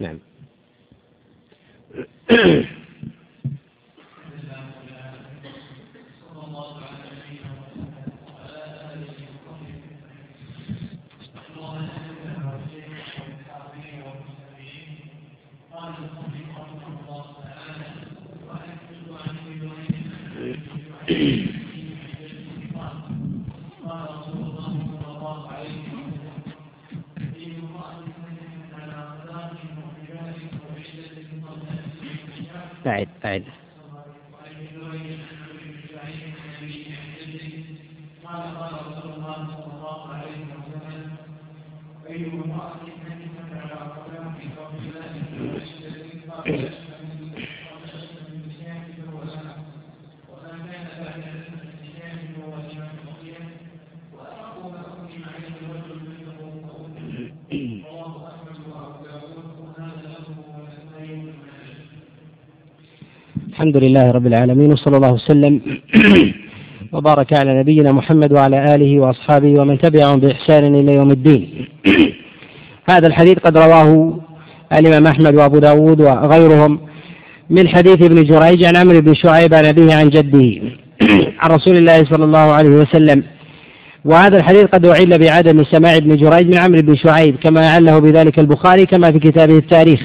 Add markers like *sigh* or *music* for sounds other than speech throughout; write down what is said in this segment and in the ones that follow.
نعم. *coughs* الحمد لله رب العالمين وصلى الله وسلم *clears throat* وبارك على نبينا محمد وعلى آله وأصحابه ومن تبعهم بإحسان إلى يوم الدين. *clears throat* هذا الحديث قد رواه الإمام أحمد وأبو داود وغيرهم من حديث ابن جريج عن عمرو بن شعيب عن أبيه عن جده *clears throat* عن رسول الله صلى الله عليه وسلم. وهذا الحديث قد أعل بعدم سماع ابن جريج من عمرو بن شعيب كما أعله بذلك البخاري كما في كتابه التاريخ.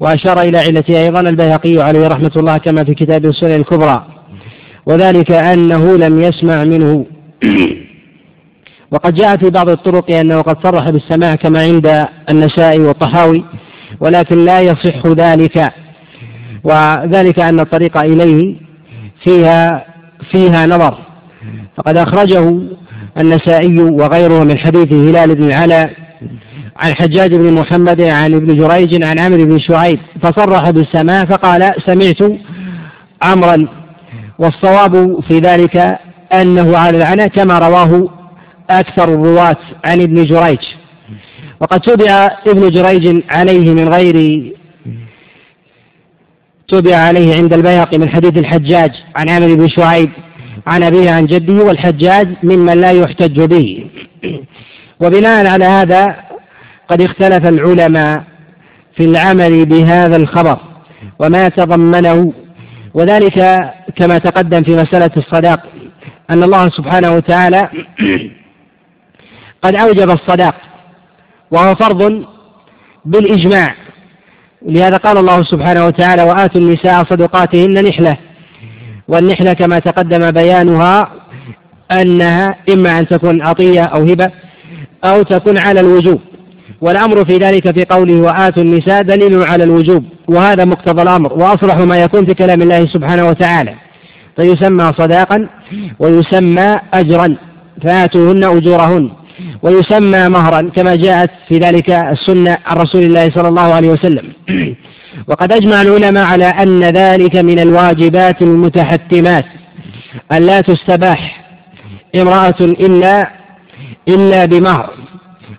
وأشار إلى علته أيضا البيهقي عليه رحمة الله كما في كتاب السنن الكبرى وذلك أنه لم يسمع منه. *clears throat* وقد جاء في بعض الطرق أنه قد صرح بالسماع كما عند النسائي والطحاوي ولكن لا يصح ذلك. وذلك أن الطريق إليه فيها فيها نظر. فقد أخرجه النسائي وغيره من حديث هلال بن العلاء عن حجاج بن محمد عن ابن جريج عن عمرو بن شعيب فصرح بالسماع فقال سمعت عمرا والصواب في ذلك أنه على العنى كما رواه أكثر الرواة عن ابن جريج. وقد تبع ابن جريج عليه من غير تبع عليه عند البيهقي من حديث الحجاج عن عمرو بن شعيب عن أبيه عن جده والحجاج ممن لا يحتج به. وبناء على هذا قد اختلف العلماء في العمل بهذا الخبر وما تضمنه. وذلك كما تقدم في مسألة الصداق أن الله سبحانه وتعالى قد أوجب الصداق وهو فرض بالإجماع. لهذا قال الله سبحانه وتعالى وآتوا النساء صدقاتهن نحلة. والنحلة كما تقدم بيانها أنها إما أن تكون عطية أو هبة أو تكون على الوجوب. والأمر في ذلك في قوله وآتوا النساء دليل على الوجوب وهذا مقتضى الأمر وأصلح ما يكون في كلام الله سبحانه وتعالى. فيسمى صداقا ويسمى أجرا فآتوهن أجورهن. ويسمى مهرا كما جاءت في ذلك السنة عن رسول الله صلى الله عليه وسلم. وقد أجمع العلماء على أن ذلك من الواجبات المتحتمات. أن لا تستباح امرأة إلا إلا بمهر.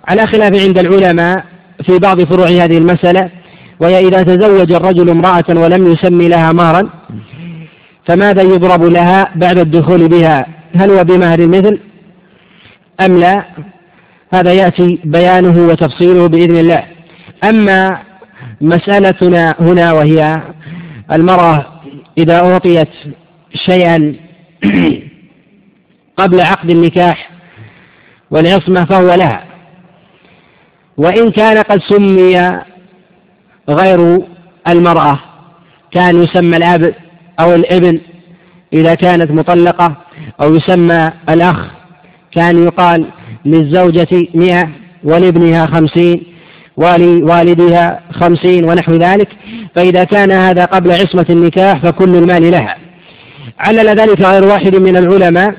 على خلاف عند العلماء في بعض فروع هذه المسألة وهي إذا تزوج الرجل امرأة ولم يسمي لها مهرا فماذا يضرب لها بعد الدخول بها؟ هل هو بمهر المثل أم لا؟ هذا يأتي بيانه وتفصيله بإذن الله. أما مسألتنا هنا وهي المرأة إذا أعطيت شيئا *clears throat* قبل عقد النكاح والعصمة فهو لها. وإن كان قد سمي غير المرأة كان يسمى الأب أو الابن إذا كانت مطلقة أو يسمى الأخ كان يقال للزوجة مئة ولابنها خمسين ولوالدها خمسين ونحو ذلك. فإذا كان هذا قبل عصمة النكاح فكل المال لها. علل ذلك غير واحد من العلماء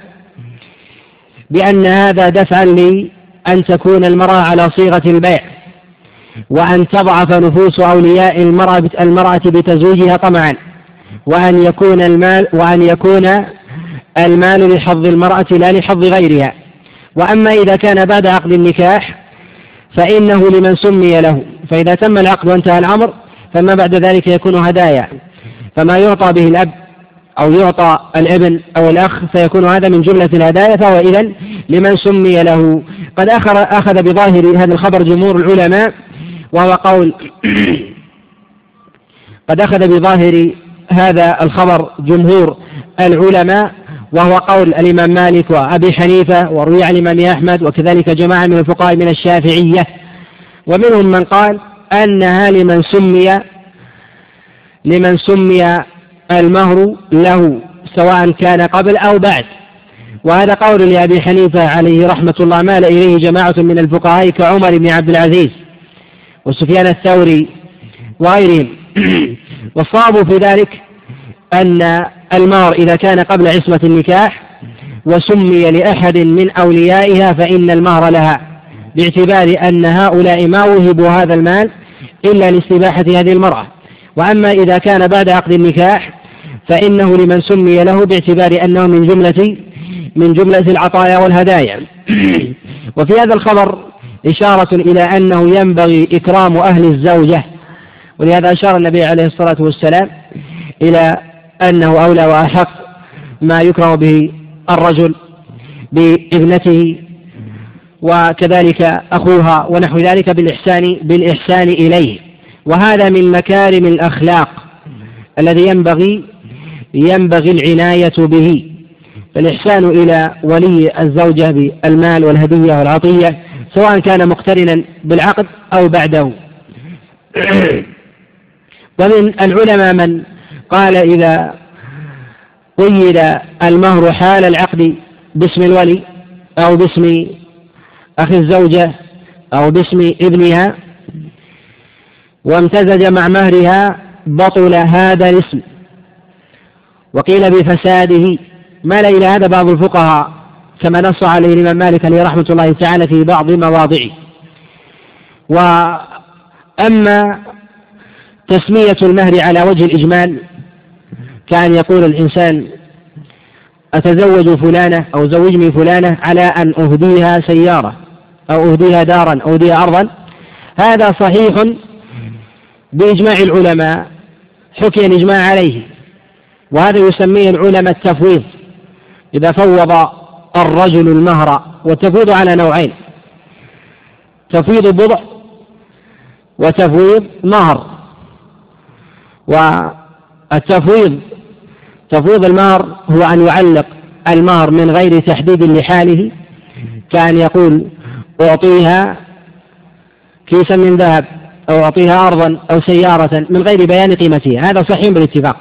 بأن هذا دفعا لأن تكون المرأة على صيغة البيع وأن تضعف نفوس أولياء المرأة المرأة بتزويجها طمعا وأن يكون المال وأن يكون المال لحظ المرأة لا لحظ غيرها. وأما إذا كان بعد عقد النكاح فإنه لمن سمي له. فإذا تم العقد وانتهى الأمر فما بعد ذلك يكون هدايا. فما يعطى به الأب أو يعطى الابن أو الأخ فيكون هذا من جملة الهدايا فهو إذا لمن سمي له. قد أخذ, أخذ بظاهر هذا الخبر جمهور العلماء وهو قول *clears throat* قد أخذ بظاهر هذا الخبر جمهور العلماء وهو قول الإمام مالك وأبي حنيفة وروي عن الإمام أحمد وكذلك جماعة من الفقهاء من الشافعية. ومنهم من قال أنها لمن سمي لمن سمي المهر له سواء كان قبل أو بعد. وهذا قول لأبي حنيفة عليه رحمة الله مال إليه جماعة من الفقهاء كعمر بن عبد العزيز وسفيان الثوري وغيرهم. *clears throat* والصواب في ذلك أن المهر إذا كان قبل عصمة النكاح وسمي لأحد من أوليائها فإن المهر لها باعتبار أن هؤلاء ما وهبوا هذا المال إلا لاستباحة هذه المرأة. وأما إذا كان بعد عقد النكاح فإنه لمن سمي له باعتبار أنه من جملة من جملة العطايا والهدايا. *clears throat* وفي هذا الخبر إشارة إلى أنه ينبغي إكرام أهل الزوجة. ولهذا أشار النبي عليه الصلاة والسلام إلى أنه أولى وأحق ما يكرم به الرجل بابنته وكذلك أخوها ونحو ذلك بالإحسان بالإحسان إليه. وهذا من مكارم الأخلاق الذي ينبغي ينبغي العناية به. فالإحسان إلى ولي الزوجة بالمال والهدية والعطية سواء كان مقترنا بالعقد أو بعده. *clears throat* ومن العلماء من قال إذا قيد المهر حال العقد باسم الولي أو باسم أخي الزوجة أو باسم ابنها وامتزج مع مهرها بطل هذا الاسم. وقيل بفساده مال إلى هذا بعض الفقهاء كما نص عليه الإمام مالك عليه رحمة الله تعالى في بعض مواضعه. وأما تسمية المهر على وجه الإجمال كان يقول الإنسان أتزوج فلانة أو زوجني فلانة على أن أهديها سيارة أو أهديها دارا أو أهديها أرضا. هذا صحيح بإجماع العلماء حكي الإجماع عليه. وهذا يسميه العلماء التفويض. إذا فوض الرجل المهر والتفويض على نوعين. تفويض بضع وتفويض مهر. والتفويض تفويض المهر هو أن يعلق المهر من غير تحديد لحاله كأن يقول أعطيها كيسا من ذهب أو أعطيها أرضا أو سيارة من غير بيان قيمتها. هذا صحيح بالاتفاق.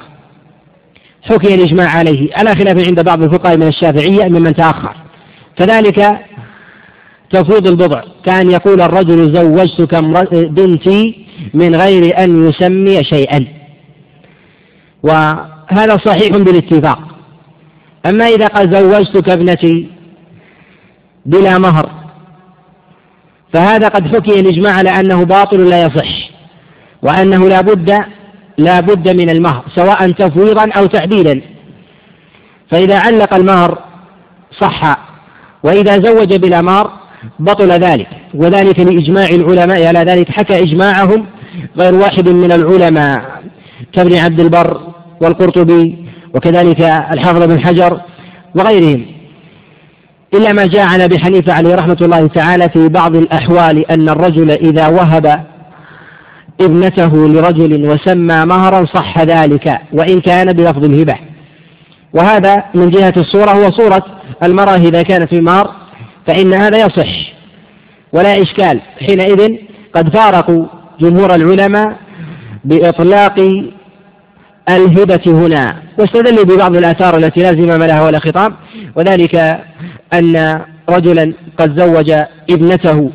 حكي الإجماع عليه. على خلاف عند بعض الفقهاء من الشافعية ممن تأخر. كذلك تفويض البضع. كان يقول الرجل زوجتك بنتي من غير أن يسمي شيئا. وهذا صحيح بالاتفاق. أما إذا قال زوجتك ابنتي بلا مهر فهذا قد حكي الإجماع على أنه باطل لا يصح وأنه لا بد لا بد من المهر سواء تفويضا أو تعديلا. فإذا علق المهر صح وإذا زوج بلا مهر بطل ذلك. وذلك لإجماع العلماء على ذلك حكى إجماعهم غير واحد من العلماء كابن عبد البر والقرطبي وكذلك الحافظ بن حجر وغيرهم. إلا ما جاء عن أبي حنيفة عليه رحمة الله تعالى في بعض الأحوال أن الرجل إذا وهب ابنته لرجل وسمى مهرا صح ذلك وإن كان بلفظ الهبة. وهذا من جهة الصورة هو صورة المرأة إذا كانت في مهر فإن هذا يصح. ولا إشكال حينئذ قد فارقوا جمهور العلماء بإطلاق الهبة هنا. واستدل ببعض الآثار التي لا زمام لها ولا خطاب وذلك أن رجلا قد زوج ابنته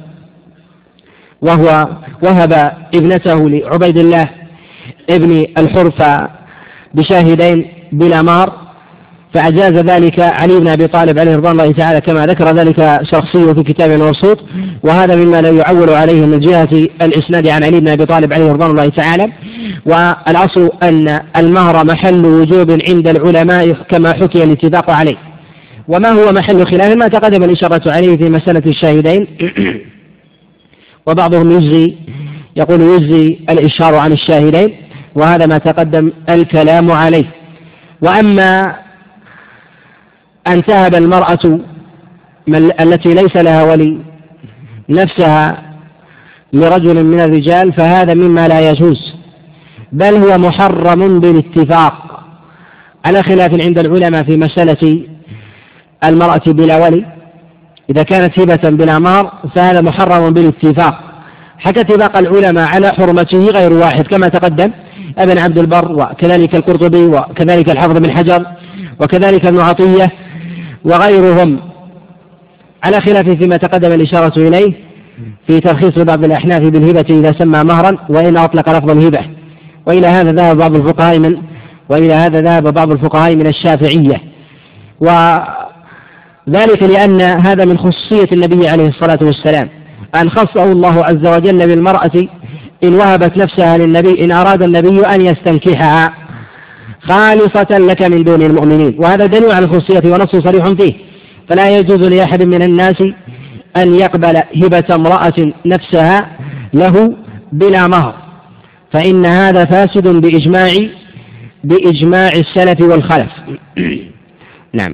وهو وهب ابنته لعبيد الله ابن الحرفة بشاهدين بلا مهر فأجاز ذلك علي بن أبي طالب عليه رضوان الله تعالى كما ذكر ذلك شخصي في كتاب المبسوط وهذا مما لا يعول عليه من جهة الإسناد عن علي بن أبي طالب عليه رضوان الله تعالى والأصل أن المهر محل وجوب عند العلماء كما حكي الاتفاق عليه. وما هو محل خلاف؟ ما تقدم الإشارة عليه في مسألة الشاهدين. *clears throat* وبعضهم يجزي يقول يجزي الإشهار عن الشاهدين وهذا ما تقدم الكلام عليه. وأما أن تهب المرأة التي ليس لها ولي نفسها لرجل من الرجال فهذا مما لا يجوز. بل هو محرم بالاتفاق. على خلاف عند العلماء في مسألة المرأة بلا ولي إذا كانت هبة بلا مهر فهذا محرم بالاتفاق حكى اتفاق العلماء على حرمته غير واحد كما تقدم أبن عبد البر وكذلك القرطبي وكذلك الحافظ بن حجر وكذلك ابن عطية وغيرهم. على خلاف فيما تقدم الإشارة إليه في ترخيص بعض الأحناف بالهبة إذا سمى مهرا وإن أطلق لفظ الهبة. وإلى هذا ذهب بعض الفقهاء من وإلى هذا ذهب بعض الفقهاء من الشافعية. وذلك لأن هذا من خصوصية النبي عليه الصلاة والسلام. أن خصه الله عز وجل بالمرأة إن وهبت نفسها للنبي إن أراد النبي أن يستنكحها. خالصة لك من دون المؤمنين. وهذا دليل على الخصوصية ونص صريح فيه. فلا يجوز لأحد من الناس أن يقبل هبة امرأة نفسها له بلا مهر. فإن هذا فاسد بإجماع بإجماع السلف والخلف. *clears throat* نعم.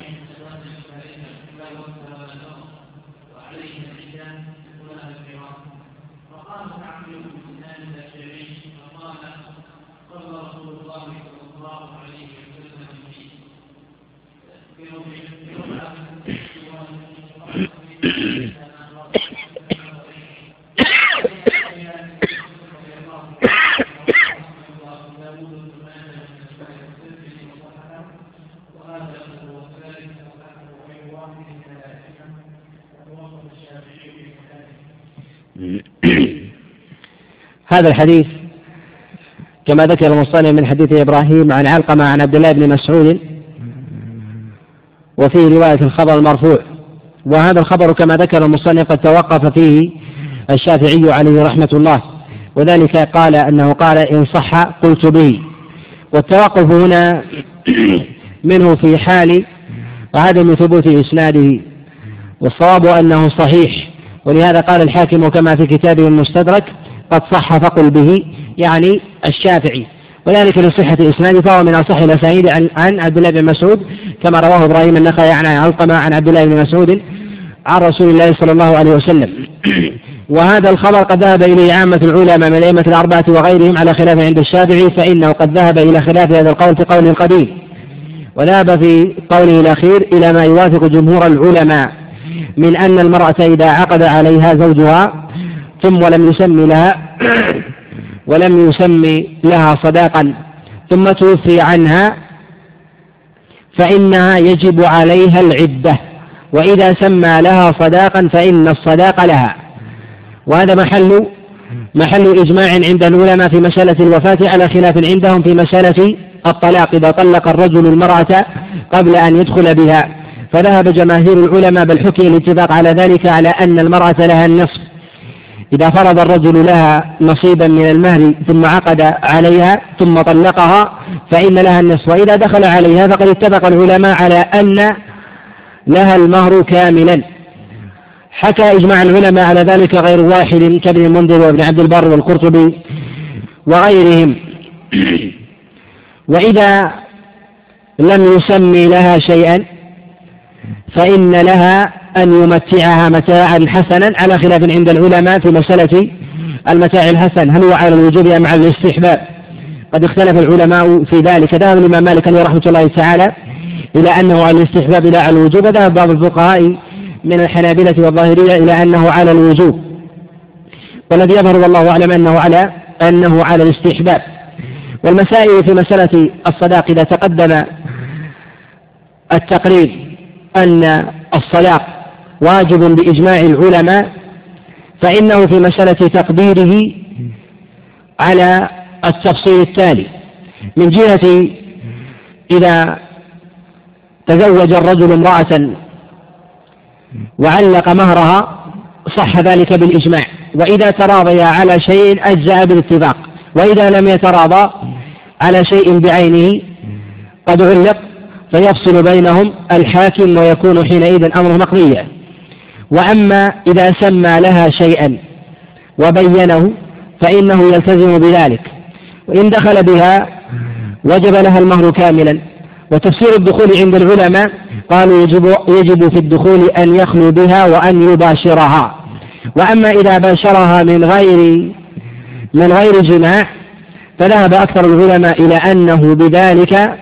*coughs* هذا الحديث كما ذكر المصنف من حديث إبراهيم عن علقمة عن عبد الله بن مسعود وفيه رواية الخبر المرفوع. وهذا الخبر كما ذكر المصنف قد توقف فيه الشافعي عليه رحمة الله. وذلك قال أنه قال إن صح قلت به. والتوقف هنا *coughs* منه في حال عدم ثبوت إسناده. والصواب أنه صحيح. ولهذا قال الحاكم كما في كتابه المستدرك قد صح فقل به يعني الشافعي. وذلك لصحة الإسناد فهو من أصح الأسانيد عن, عبد الله بن مسعود كما رواه إبراهيم النخعي عن علقمة عن عبد الله بن مسعود عن رسول الله صلى الله عليه وسلم. *clears throat* وهذا الخبر قد ذهب إليه عامة العلماء من الأئمة الأربعة وغيرهم على خلاف عند الشافعي فإنه قد ذهب إلى خلاف هذا القول في قول القديم وذهب في قوله الأخير إلى ما يوافق جمهور العلماء. من أن المرأة إذا عقد عليها زوجها ثم ولم يسمي لها ولم يسمي لها صداقا ثم توفي عنها فإنها يجب عليها العدة. وإذا سمى لها صداقا فإن الصداق لها. وهذا محل محل إجماع عند العلماء في مسألة الوفاة على خلاف عندهم في مسألة الطلاق. إذا طلق الرجل المرأة قبل أن يدخل بها. فذهب جماهير العلماء بل حكي الاتفاق على ذلك على أن المرأة لها النصف. إذا فرض الرجل لها نصيبا من المهر ثم عقد عليها ثم طلقها فإن لها النصف. وإذا دخل عليها فقد اتفق العلماء على أن لها المهر كاملا. حكى إجماع العلماء على ذلك غير واحد كابن المنذر وابن عبد البر والقرطبي وغيرهم. *clears throat* وإذا لم يسمي لها شيئا فإن لها أن يمتعها متاعا حسنا على خلاف عند العلماء في مسألة المتاع الحسن. هل هو على الوجوب أم على الاستحباب؟ قد اختلف العلماء في ذلك. ذهب الإمام مالك رحمة الله تعالى إلى أنه على الاستحباب لا على الوجوب. ذهب بعض الفقهاء من الحنابلة والظاهرية إلى أنه على الوجوب. والذي يظهر والله أعلم أنه على أنه على الاستحباب. والمسائل في مسألة الصداق إذا تقدم التقرير أن الصلاة واجب بإجماع العلماء فإنه في مسألة تقديره على التفصيل التالي. من جهة إذا تزوج الرجل امرأة وعلق مهرها صح ذلك بالإجماع. وإذا تراضيا على شيء أجزأ بالاتفاق. وإذا لم يتراضى على شيء بعينه قد علق فيفصل بينهم الحاكم ويكون حينئذ أمره مقضيا وأما إذا سمى لها شيئا وبينه فإنه يلتزم بذلك. وإن دخل بها وجب لها المهر كاملا. وتفسير الدخول عند العلماء قالوا يجب, يجب في الدخول أن يخلو بها وأن يباشرها. وأما إذا باشرها من غير من غير جماع فذهب أكثر العلماء إلى أنه بذلك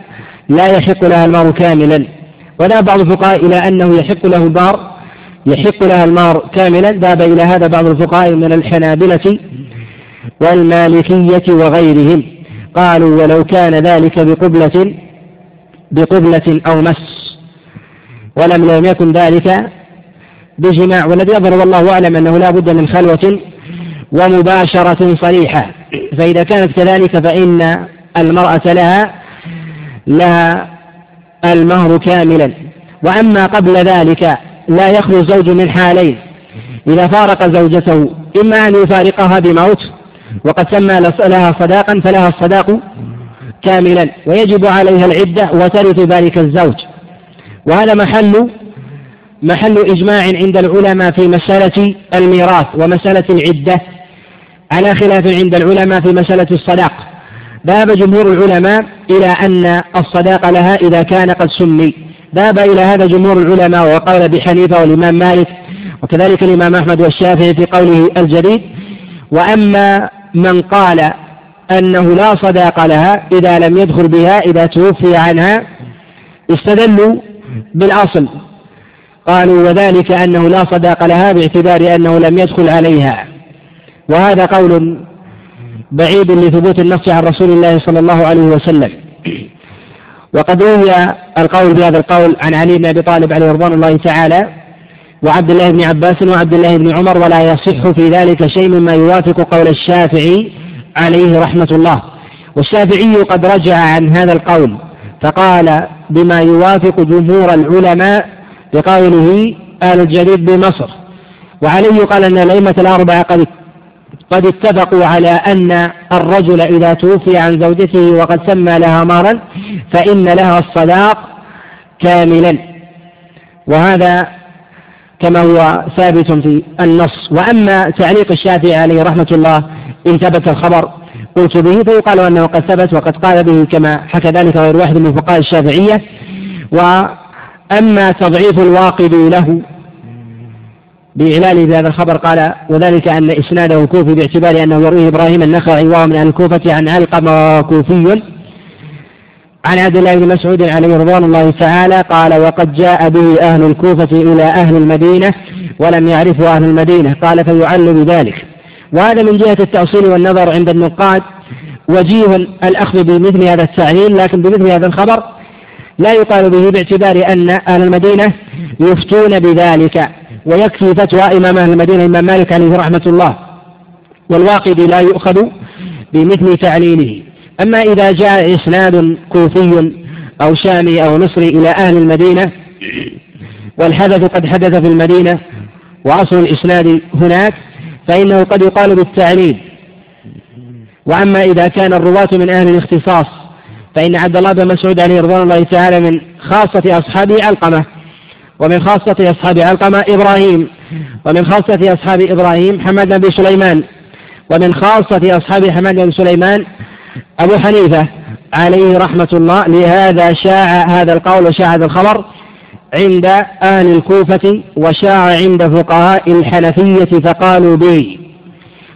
لا يحق لها المهر كاملا. وذهب بعض الفقهاء إلى أنه يحق له المهر يحق لها المهر كاملا. ذهب إلى هذا بعض الفقهاء من الحنابلة والمالكية وغيرهم. قالوا ولو كان ذلك بقبلة بقبلة أو مس ولم لم يكن ذلك بجماع. والذي يظهر والله أعلم أنه لا بد من خلوة ومباشرة صريحة. فإذا كانت كذلك فإن المرأة لها لها المهر كاملا. وأما قبل ذلك لا يخلو الزوج من حالين. إذا فارق زوجته إما أن يفارقها بموت وقد سمى لها صداقا فلها الصداق كاملا. ويجب عليها العدة وترث ذلك الزوج. وهذا محل محل إجماع عند العلماء في مسألة الميراث ومسألة العدة. على خلاف عند العلماء في مسألة الصداق. ذهب جمهور العلماء إلى أن الصداق لها إذا كان قد سمي. ذهب إلى هذا جمهور العلماء وقال أبي حنيفة والإمام مالك وكذلك الإمام أحمد والشافعي في قوله الجديد. وأما من قال أنه لا صداق لها إذا لم يدخل بها إذا توفي عنها استدلوا بالأصل. قالوا وذلك أنه لا صداق لها باعتبار أنه لم يدخل عليها. وهذا قول بعيد لثبوت النص عن رسول الله صلى الله عليه وسلم. وقد روي القول بهذا القول عن علي بن أبي طالب عليه رضوان الله تعالى وعبد الله بن عباس وعبد الله بن عمر ولا يصح في ذلك شيء مما يوافق قول الشافعي عليه رحمة الله. والشافعي قد رجع عن هذا القول فقال بما يوافق جمهور العلماء بقوله آل الجديد بمصر. وعليه قال أن الأئمة الأربعة قد قد اتفقوا على أن الرجل إذا توفي عن زوجته وقد سمى لها مارا فإن لها الصداق كاملا. وهذا كما هو ثابت في النص. وأما تعليق الشافعي عليه رحمة الله إن ثبت الخبر قلت به فيقال أنه قد ثبت وقد قال به كما حكى ذلك غير واحد من فقهاء الشافعية. وأما تضعيف الواقد له بإعلاله بهذا الخبر قال وذلك أن إسناده كوفي باعتبار أنه يرويه إبراهيم النخعي وهو من أهل الكوفة عن علقمة كوفي عن عبد الله بن مسعود عليه رضوان الله تعالى قال وقد جاء به أهل الكوفة إلى أهل المدينة ولم يعرفه أهل المدينة قال فيعل بذلك وهذا من جهة التأصيل والنظر عند النقاد وجيه الأخذ بمثل هذا التعليل لكن بمثل هذا الخبر لا يقال به باعتبار أن أهل المدينة يفتون بذلك. ويكفي فتوى إمام أهل المدينة الإمام مالك عليه رحمة الله. والواقد لا يؤخذ بمثل تعليله. أما إذا جاء إسناد كوفي أو شامي أو مصري إلى أهل المدينة والحدث قد حدث في المدينة وأصل الإسناد هناك فإنه قد يقال بالتعليل. وأما إذا كان الرواة من أهل الاختصاص فإن عبد الله بن مسعود عليه رضوان الله تعالى من خاصة أصحابه علقمة ومن خاصة أصحاب علقمة إبراهيم. ومن خاصة أصحاب إبراهيم حماد بن سليمان. ومن خاصة أصحاب حماد بن سليمان أبو حنيفة. عليه رحمة الله لهذا شاع هذا القول وشاع هذا الخبر عند أهل الكوفة وشاع عند فقهاء الحنفية فقالوا به.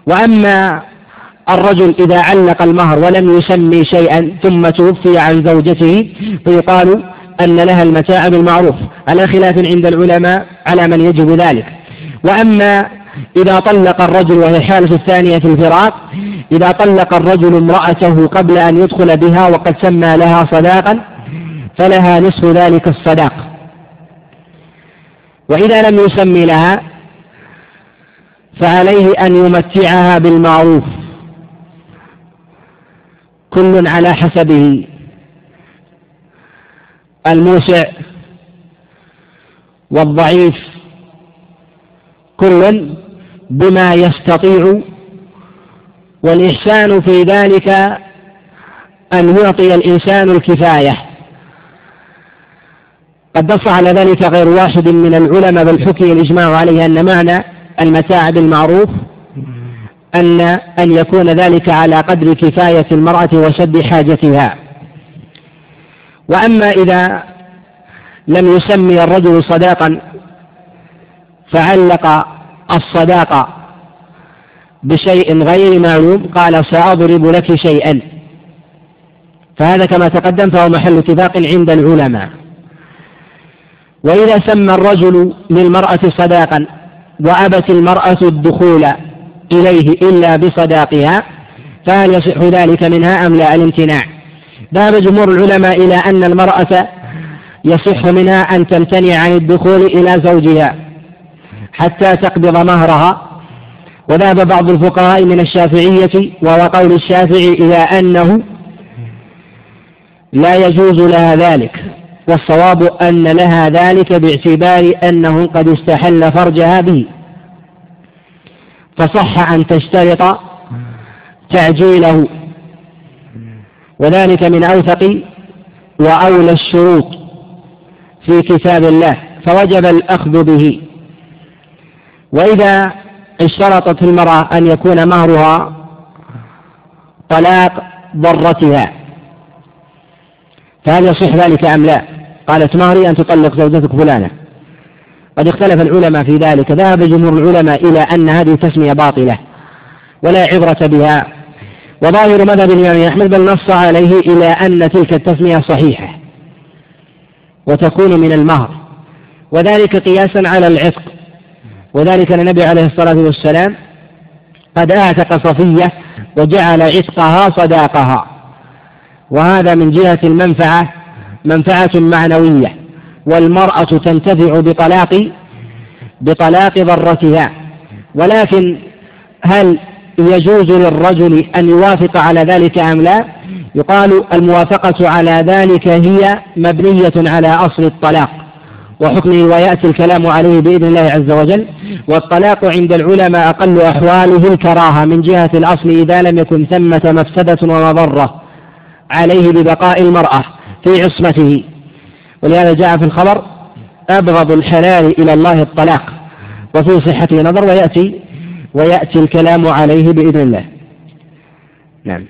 وأما الرجل إذا علق المهر ولم يسمي شيئا ثم توفي عن زوجته فيقال أن لها المتاع بالمعروف. على خلاف عند العلماء على من يجب ذلك. وأما إذا طلق الرجل وهي الحالة الثانية في الفراق إذا طلق الرجل امرأته قبل أن يدخل بها وقد سمى لها صداقا فلها نصف ذلك الصداق. وإذا لم يسمي لها فعليه أن يمتعها بالمعروف. كل على حسبه. الموسع والضعيف كل بما يستطيع والإحسان في ذلك أن يعطي الإنسان الكفاية. قد نص على ذلك غير واحد من العلماء بل حكي الإجماع عليه أن معنى المتاع بالمعروف أن أن يكون ذلك على قدر كفاية المرأة وسد حاجتها. وأما إذا لم يسمي الرجل صداقا فعلق الصداقة بشيء غير معلوم قال سأضرب لك شيئا. فهذا كما تقدم فهو محل اتفاق عند العلماء. وإذا سمى الرجل للمرأة صداقا وأبت المرأة الدخول إليه إلا بصداقها فهل يصح ذلك منها أم لا؟ الامتناع. ذهب جمهور العلماء إلى أن المرأة يصح منها أن تمتنع عن الدخول إلى زوجها حتى تقبض مهرها. وذهب بعض الفقهاء من الشافعية وهو قول الشافعي إلى أنه لا يجوز لها ذلك والصواب أن لها ذلك باعتبار أنه قد استحل فرجها به. فصح أن تشترط تعجيله. وذلك من أوثق وأولى الشروط في كتاب الله فوجب الأخذ به. وإذا اشترطت المرأة أن يكون مهرها طلاق ضرتها فهل يصح ذلك أم لا؟ قالت مهري أن تطلق زوجتك فلانة. قد اختلف العلماء في ذلك ذهب جمهور العلماء إلى أن هذه التسمية باطلة ولا عبرة بها. وظاهر مذهب الإمام أحمد بل نص عليه إلى أن تلك التسمية صحيحة وتكون من المهر. وذلك قياسا على العتق. وذلك النبي عليه الصلاة والسلام قد أعتق صفية وجعل عتقها صداقها. وهذا من جهة المنفعة منفعة معنوية. والمرأة تنتفع بطلاق بطلاق ضرتها. ولكن هل يجوز للرجل أن يوافق على ذلك أم لا؟ يقال الموافقة على ذلك هي مبنية على أصل الطلاق وحكمه ويأتي الكلام عليه بإذن الله عز وجل. والطلاق عند العلماء أقل أحواله الكراهة من جهة الأصل إذا لم يكن ثمة مفسدة ومضرة عليه ببقاء المرأة في عصمته. ولهذا جاء في الخبر أبغض الحلال إلى الله الطلاق وفي صحته نظر ويأتي ويأتي الكلام عليه بإذن الله. نعم.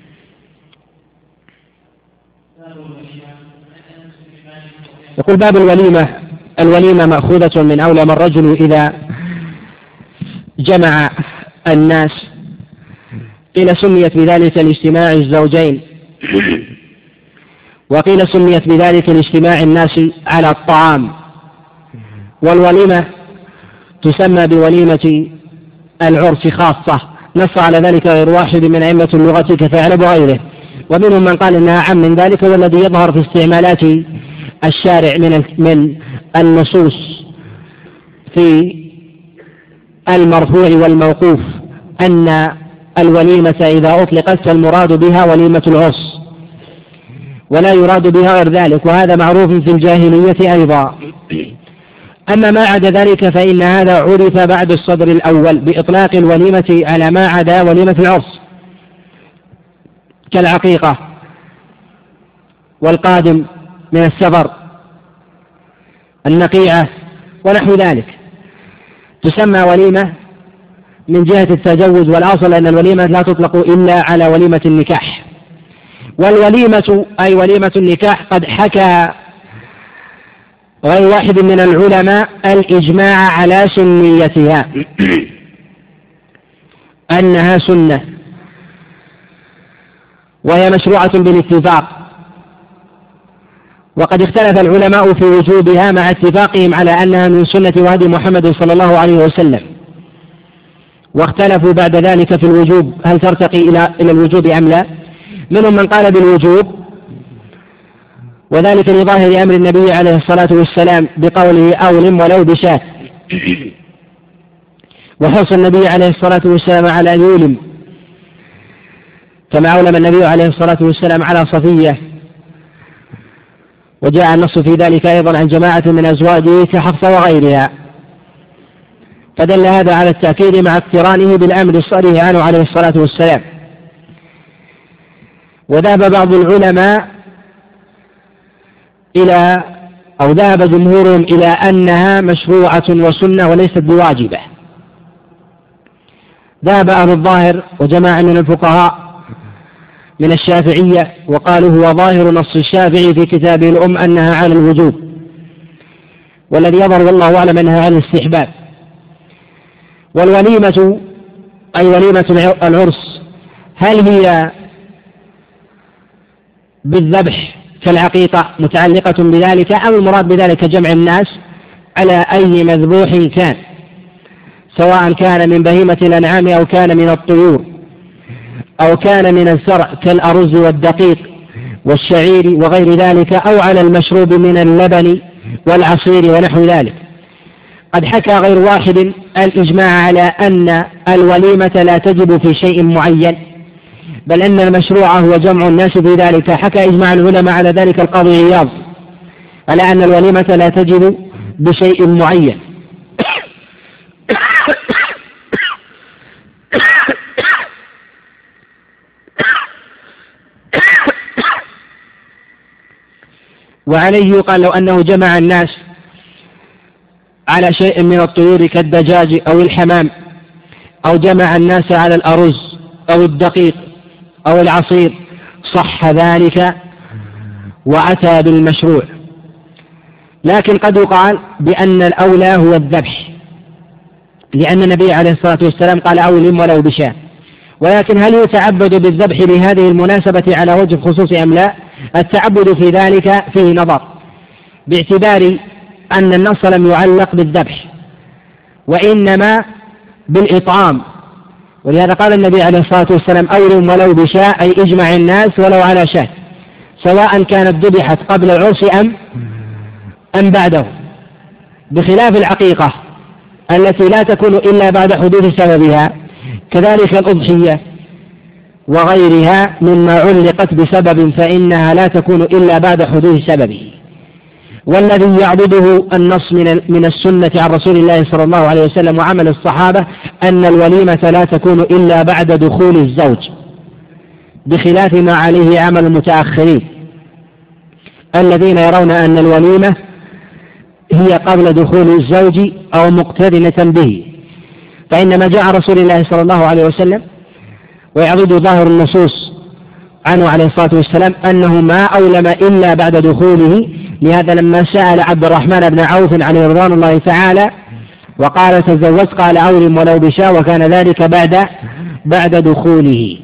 يقول باب الوليمة. الوليمة مأخوذة من أولى من الرجل إذا جمع الناس قيل سميت بذلك لاجتماع الزوجين. *clears throat* وقيل سميت بذلك لاجتماع الناس على الطعام. والوليمة تسمى بوليمة العرس خاصة. نص على ذلك غير واحد من أئمة اللغة كفعل وغيره ومنهم من قال إنها عام من ذلك والذي يظهر في استعمالات الشارع من من النصوص في المرفوع والموقوف. أن الوليمة إذا أطلقت فالمراد بها وليمة العرس ولا يراد بها غير ذلك. وهذا معروف في الجاهلية أيضا. أما ما عدا ذلك فإن هذا عرف بعد الصدر الأول بإطلاق الوليمة على ما عدا وليمة العرس كالعقيقة والقادم من السفر النقيعة ونحو ذلك. تسمى وليمة من جهة التجوز والأصل أن الوليمة لا تطلق إلا على وليمة النكاح. والوليمة أي وليمة النكاح قد حكى غير واحد من العلماء الإجماع على سنيتها. *clears throat* أنها سنة. وهي مشروعة بالاتفاق. وقد اختلف العلماء في وجوبها مع اتفاقهم على أنها من سنة وهدي محمد صلى الله عليه وسلم. واختلفوا بعد ذلك في الوجوب. هل ترتقي إلى إلى الوجوب أم لا؟ منهم من قال بالوجوب. وذلك لظاهر أمر النبي عليه الصلاة والسلام بقوله أولم ولو بشاة. وحرص النبي عليه الصلاة والسلام على أن يولم. كما أولم النبي عليه الصلاة والسلام على صفية. وجاء النص في ذلك أيضا عن جماعة من أزواجه كحفصة وغيرها. فدل هذا على التأكيد مع اقترانه بالأمر الصريح عنه عليه الصلاة والسلام. وذهب بعض العلماء إلى أو ذهب جمهورهم إلى أنها مشروعة وسنة وليست بواجبة. ذهب أهل الظاهر وجماعة من الفقهاء من الشافعية وقالوا هو ظاهر نص الشافعي في كتابه الأم أنها على الوجوب والذي يظهر والله أعلم أنها على الاستحباب. والوليمة أي وليمة العرس هل هي بالذبح كالعقيقة متعلقة بذلك أو المراد بذلك جمع الناس على أي مذبوح كان سواء كان من بهيمة الأنعام أو كان من الطيور أو كان من الزرع كالأرز والدقيق والشعير وغير ذلك أو على المشروب من اللبن والعصير ونحو ذلك. قد حكى غير واحد الإجماع على أن الوليمة لا تجب في شيء معين بل أن المشروع هو جمع الناس في ذلك. حكى إجماع العلماء على ذلك القاضي عياض. على أن الوليمة لا تجب بشيء معين. وعليه يقال لو أنه جمع الناس على شيء من الطيور كالدجاج أو الحمام أو جمع الناس على الأرز أو الدقيق أو العصير صح ذلك وأتى بالمشروع. لكن قد يقال بأن الأولى هو الذبح لأن النبي عليه الصلاة والسلام قال أولم ولو بشاة. ولكن هل يتعبد بالذبح لهذه المناسبة على وجه الخصوص أم لا؟ التعبد في ذلك فيه نظر باعتبار أن النص لم يعلق بالذبح وإنما بالإطعام. ولهذا قال النبي عليه الصلاة والسلام أولم ولو بشاء أي اجمع الناس ولو على شاة سواء كانت ذبحت قبل العرس أم أم بعده. بخلاف العقيقة التي لا تكون إلا بعد حدوث سببها كذلك الأضحية وغيرها مما علقت بسبب فإنها لا تكون إلا بعد حدوث سببه. والذي يعبده النص من من السنة عن رسول الله صلى الله عليه وسلم وعمل الصحابة أن الوليمة لا تكون إلا بعد دخول الزوج بخلاف ما عليه عمل المتأخرين الذين يرون أن الوليمة هي قبل دخول الزوج أو مقترنة به. فإنما جاء رسول الله صلى الله عليه وسلم ويعرض ظاهر النصوص عنه عليه الصلاة والسلام أنه ما أولم إلا بعد دخوله لهذا لما سأل عبد الرحمن بن عوف عن رضوان الله تعالى وقال تزوجت قال أولم ولو بشاء وكان ذلك بعد بعد دخوله.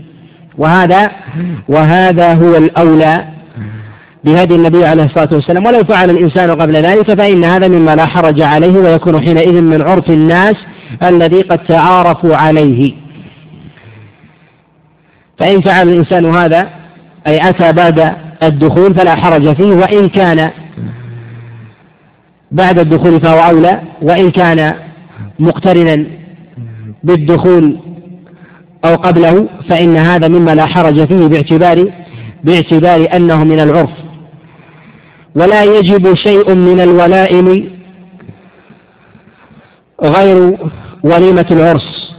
وهذا وهذا هو الأولى بهدي النبي عليه الصلاة والسلام. ولو فعل الإنسان قبل ذلك فإن هذا مما لا حرج عليه ويكون حينئذ من عرف الناس الذي قد تعارفوا عليه. فإن فعل الإنسان هذا أي أتى بعد الدخول فلا حرج فيه وإن كان بعد الدخول فهو أولى وإن كان مقترنا بالدخول أو قبله فإن هذا مما لا حرج فيه باعتبار باعتبار أنه من العرف. ولا يجب شيء من الولائم غير وليمة العرس.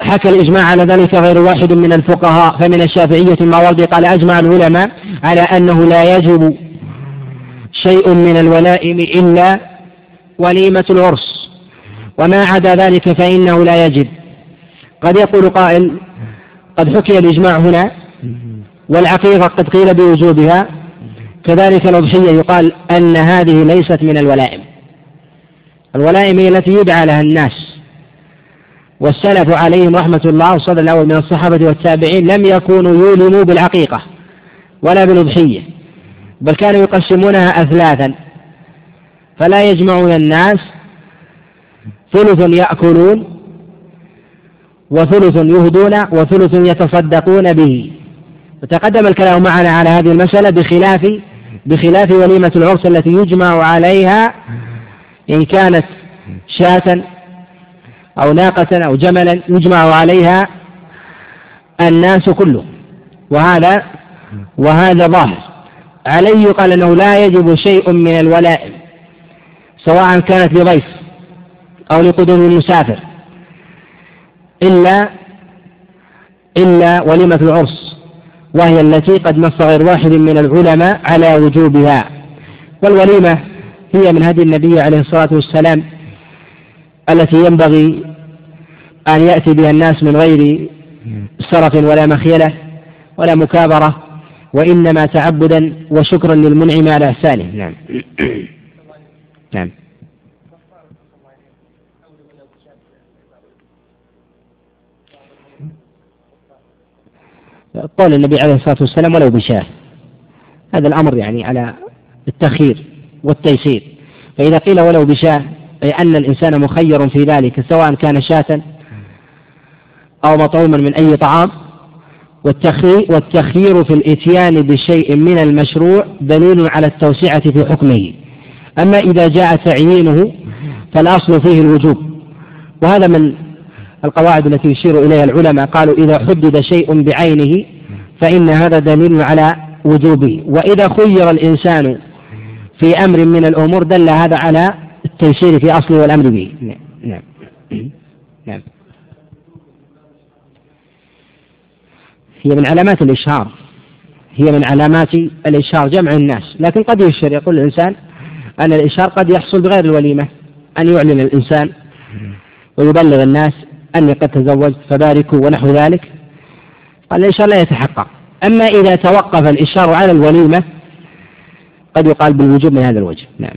حكى الإجماع على ذلك غير واحد من الفقهاء فمن الشافعية الماوردي قال أجمع العلماء على أنه لا يجب شيء من الولائم إلا وليمة العرس. وما عدا ذلك فإنه لا يجب. قد يقول قائل قد حكي الإجماع هنا والعقيقة قد قيل بوجوبها كذلك الأضحية يقال أن هذه ليست من الولائم. الولائم هي التي يدعى لها الناس. والسلف عليهم رحمة الله الصدر الأول من الصحابة والتابعين لم يكونوا يولموا بالعقيقة ولا بالأضحية. بل كانوا يقسمونها أثلاثا. فلا يجمعون الناس. ثلث يأكلون وثلث يهدون وثلث يتصدقون به. وتقدم الكلام معنا على هذه المسألة بخلاف بخلاف وليمة العرس التي يجمع عليها إن كانت شاة أو ناقة أو جملا يجمع عليها الناس كلهم. وهذا وهذا ظاهر. عليه يقال أنه لا يجب شيء من الولائم سواء كانت لضيف أو لقدوم المسافر إلا إلا وليمة العرس وهي التي قد نص غير واحد من العلماء على وجوبها. والوليمة هي من هدي النبي عليه الصلاة والسلام التي ينبغي أن يأتي بها الناس من غير سرف ولا مخيلة ولا مكابرة. وإنما تعبدا وشكرا للمنعم على إحسانه. نعم. *coughs* نعم. قول النبي عليه الصلاة والسلام ولو بشاة. هذا الأمر يعني على التخيير والتيسير. فإذا قيل ولو بشاة أي أن الإنسان مخير في ذلك سواء كان شاة أو مطعوما من أي طعام والتخيير في الإتيان بشيء من المشروع دليل على التوسعة في حكمه. أما إذا جاء تعيينه فالأصل فيه الوجوب. وهذا من القواعد التي يشير إليها العلماء. قالوا إذا حدد شيء بعينه فإن هذا دليل على وجوبه. وإذا خير الإنسان في أمر من الأمور دل هذا على التيسير في أصله والأمر به. نعم. نعم, نعم. هي من علامات الإشهار. هي من علامات الإشهار جمع الناس. لكن قد يشهر يقول الإنسان أن الإشهار قد يحصل بغير الوليمة أن يعلن الإنسان ويبلغ الناس أني قد تزوجت فباركوا ونحو ذلك. قال الإشهار لا يتحقق. أما إذا توقف الإشهار على الوليمة قد يقال بالوجوب من هذا الوجه. نعم.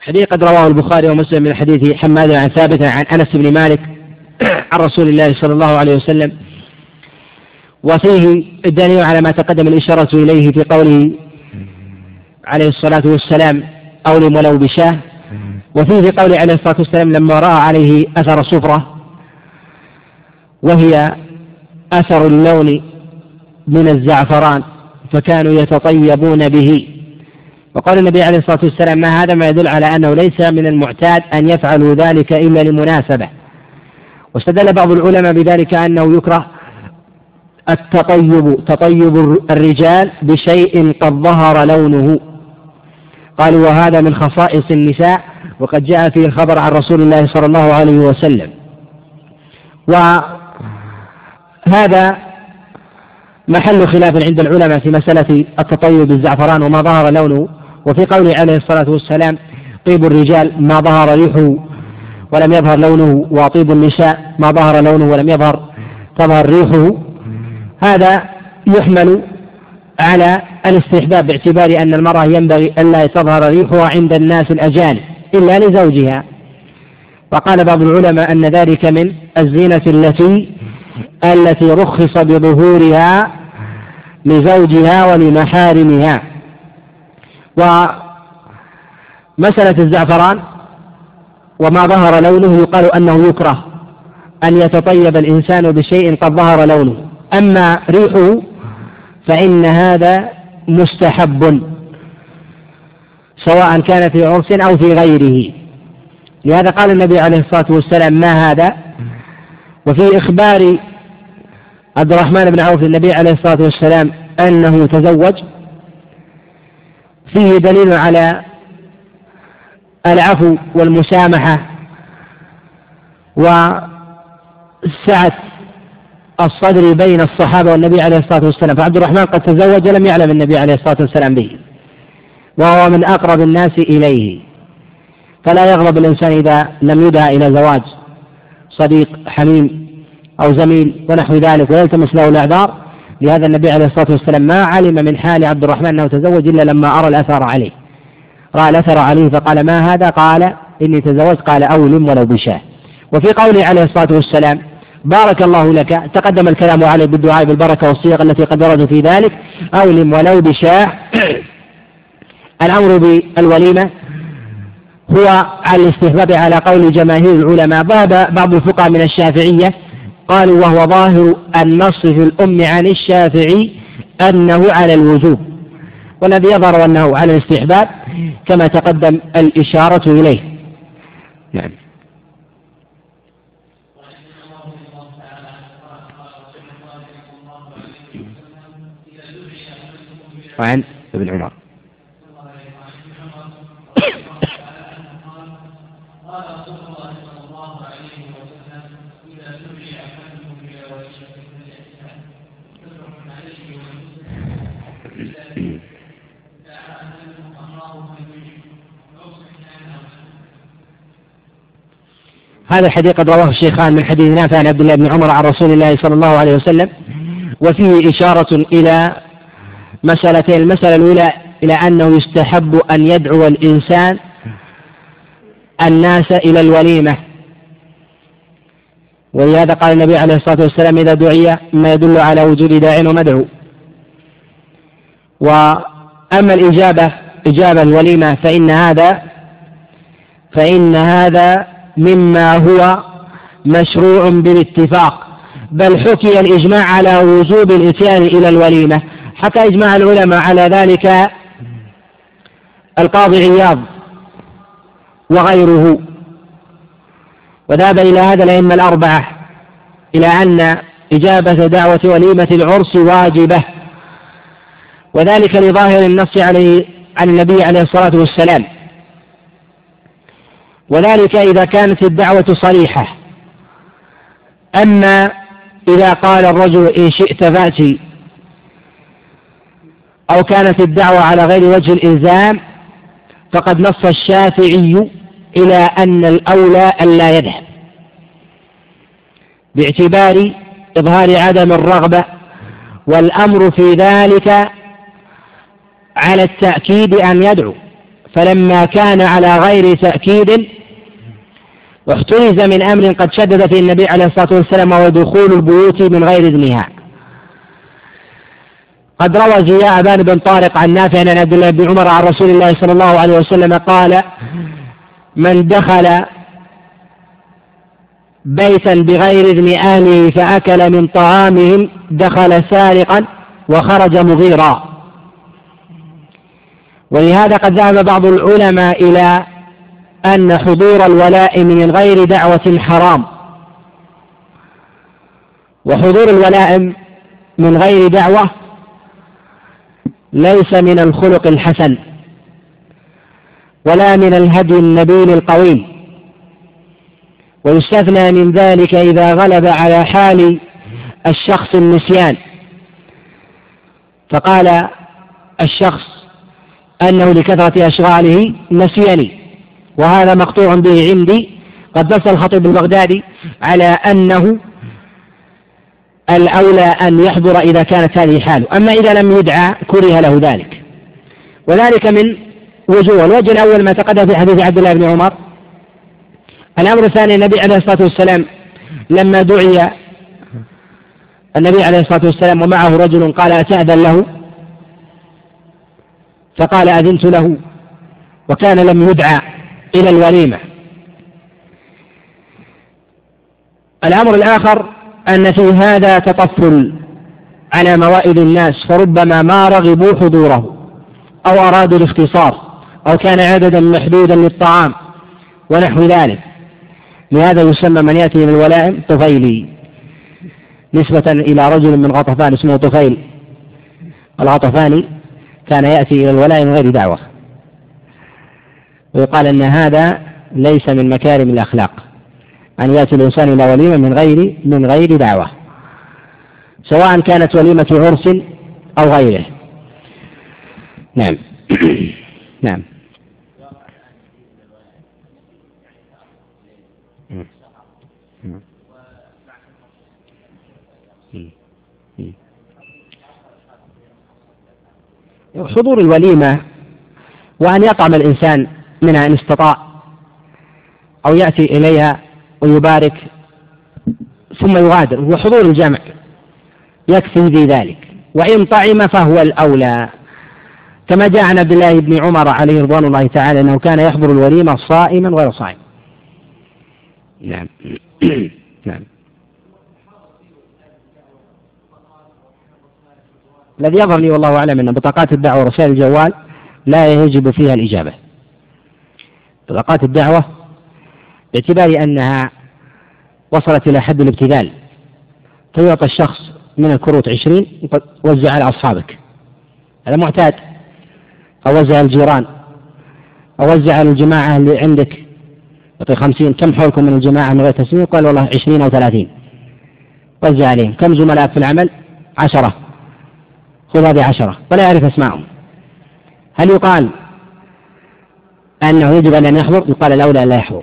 حديث قد رواه البخاري ومسلم من حديث حماد عن ثابت عن أنس بن مالك *clears throat* عن رسول الله صلى الله عليه وسلم. وفيه الدليل على ما تقدم الإشارة إليه في قوله عليه الصلاة والسلام أولم ولو بشاه. وفيه في قوله عليه الصلاة والسلام لما رأى عليه أثر صفرة وهي أثر اللون من الزعفران فكانوا يتطيبون به. وقال النبي عليه الصلاة والسلام ما هذا ما يدل على أنه ليس من المعتاد أن يفعلوا ذلك إلا لمناسبة. واستدل بعض العلماء بذلك أنه يكره التطيب تطيب الرجال بشيء قد ظهر لونه. قالوا وهذا من خصائص النساء وقد جاء فيه الخبر عن رسول الله صلى الله عليه وسلم. وهذا محل خلاف عند العلماء في مسألة التطيب بالزعفران وما ظهر لونه وفي قوله عليه الصلاة والسلام طيب الرجال ما ظهر ريحه ولم يظهر لونه وطيب النساء ما ظهر لونه ولم يظهر تظهر ريحه. هذا يحمل على الاستحباب باعتبار أن المرأة ينبغي ألا تظهر ريحها عند الناس الأجانب إلا لزوجها. وقال بعض العلماء أن ذلك من الزينة التي التي رخص بظهورها لزوجها ولمحارمها. ومسألة الزعفران وما ظهر لونه يقال أنه يكره أن يتطيب الإنسان بشيء قد ظهر لونه. أما ريحه فإن هذا مستحب سواء كان في عرس أو في غيره. لهذا قال النبي عليه الصلاة والسلام ما هذا؟ وفي إخبار عبد الرحمن بن عوف للنبي عليه الصلاة والسلام أنه تزوج فيه دليل على العفو والمسامحة وسعة الصدر بين الصحابة والنبي عليه الصلاة والسلام. فعبد الرحمن قد تزوج لم يعلم النبي عليه الصلاة والسلام به وهو من أقرب الناس إليه. فلا يغضب الإنسان إذا لم يدعى إلى زواج. صديق حميم أو زميل ونحو ذلك ويلتمس له الأعذار. لهذا النبي عليه الصلاة والسلام ما علم من حال عبد الرحمن أنه تزوج إلا لما أرى الأثر عليه. رأى الأثر عليه فقال ما هذا؟ قال إني تزوجت. قال أولم ولو بشاه. وفي قوله عليه الصلاة والسلام بارك الله لك تقدم الكلام عليه بالدعاء بالبركة والصيغ التي قد وردت في ذلك. أولم ولو بشاه. *clears throat* الأمر بالوليمة هو على الاستحباب على قول جماهير العلماء. ذهب بعض الفقهاء من الشافعية قالوا وهو ظاهر النص في الأم عن الشافعي أنه على الوجوب والذي يظهر أنه على الاستحباب كما تقدم الإشارة إليه. نعم. وعن ابن عمر. هذا الحديث قد رواه الشيخان من حديث نافع عن عبد الله بن عمر عن رسول الله صلى الله عليه وسلم وفيه إشارة إلى مسألتين. المسألة الأولى إلى أنه يستحب أن يدعو الإنسان الناس إلى الوليمة. ولهذا قال النبي عليه الصلاة والسلام إذا دعي ما يدل على وجود داع ومدعو. وأما الإجابة إجابة الوليمة فإن هذا فإن هذا مما هو مشروع بالاتفاق بل حكي الإجماع على وجوب الإتيان إلى الوليمة. حكى إجماع العلماء على ذلك القاضي عياض وغيره. وذهب إلى هذا الأئمة الأربعة إلى أن إجابة دعوة وليمة العرس واجبة وذلك لظاهر النص عليه عن النبي عليه الصلاة والسلام. وذلك إذا كانت الدعوة صريحة. أما إذا قال الرجل إن شئت فأتي أو كانت الدعوة على غير وجه الإلزام فقد نص الشافعي إلى أن الأولى ألا يذهب. باعتبار إظهار عدم الرغبة والأمر في ذلك على التأكيد أن يدعو. فلما كان على غير تأكيد واحترز من أمر قد شدد فيه النبي عليه الصلاة والسلام وهو دخول البيوت من غير إذنها. قد روى زياء بن طارق عن نافع عن عبد الله بن عمر عن رسول الله صلى الله عليه وسلم قال من دخل بيتا بغير إذن أهله فأكل من طعامهم دخل سارقا وخرج مغيرا. ولهذا قد ذهب بعض العلماء إلى أن حضور الولاء من غير دعوة حرام وحضور الولاء من غير دعوة ليس من الخلق الحسن ولا من الهدي النبيل القويم. ويستثنى من ذلك إذا غلب على حال الشخص النسيان. فقال الشخص أنه لكثرة أشغاله نسيني وهذا مقطوع به عندي قد نص الخطيب البغدادي على أنه الأولى أن يحضر إذا كانت هذه حاله. أما إذا لم يدعى كره له ذلك. وذلك من وجوه. الوجه الأول ما تقدم في حديث عبد الله بن عمر. الأمر الثاني النبي عليه الصلاة والسلام لما دعي النبي عليه الصلاة والسلام ومعه رجل قال أتأذن له؟ فقال أذنت له. وكان لم يدعى. إلى الوليمة. الأمر الآخر أن في هذا تطفل على موائد الناس فربما ما رغبوا حضوره أو أرادوا الاختصار أو كان عددا محدودا للطعام ونحو ذلك. لهذا يسمى من يأتي من الولائم طفيلي. نسبة إلى رجل من غطفان اسمه طفيل. الغطفاني كان يأتي إلى الولاء من غير دعوة. ويقال أن هذا ليس من مكارم الأخلاق. أن يأتي الإنسان إلى وليمة من غير من غير دعوة. سواء كانت وليمة عرس أو غيره. نعم. *coughs* نعم. حضور الوليمة وأن يطعم الإنسان منها إن استطاع أو يأتي إليها ويبارك ثم يغادر وحضور الجمع يكفي في ذلك. وإن طعم فهو الأولى. كما جاء عن عبد الله بن عمر عليه رضوان الله تعالى أنه كان يحضر الوليمة صائما غير صائم. نعم. *clears throat* نعم. الذي يظهر لي والله أعلم أن بطاقات الدعوة ورسائل الجوال لا يجب فيها الإجابة. بطاقات الدعوة باعتبار أنها وصلت إلى حد الابتذال. فيعطى الشخص من الكروت عشرين وزع على أصحابك. هذا معتاد. أو وزع الجيران. أو وزع على الجماعة اللي عندك. يعطي خمسين. كم حولكم من الجماعة من غير تسمية قال والله عشرين أو ثلاثين. وزع عليهم. كم زملاء في العمل؟ عشرة. خذ هذه عشرة. ولا يعرف أسمائهم هل يقال أنه يجب أن يحضر يقال الأولى أن لا يحضر.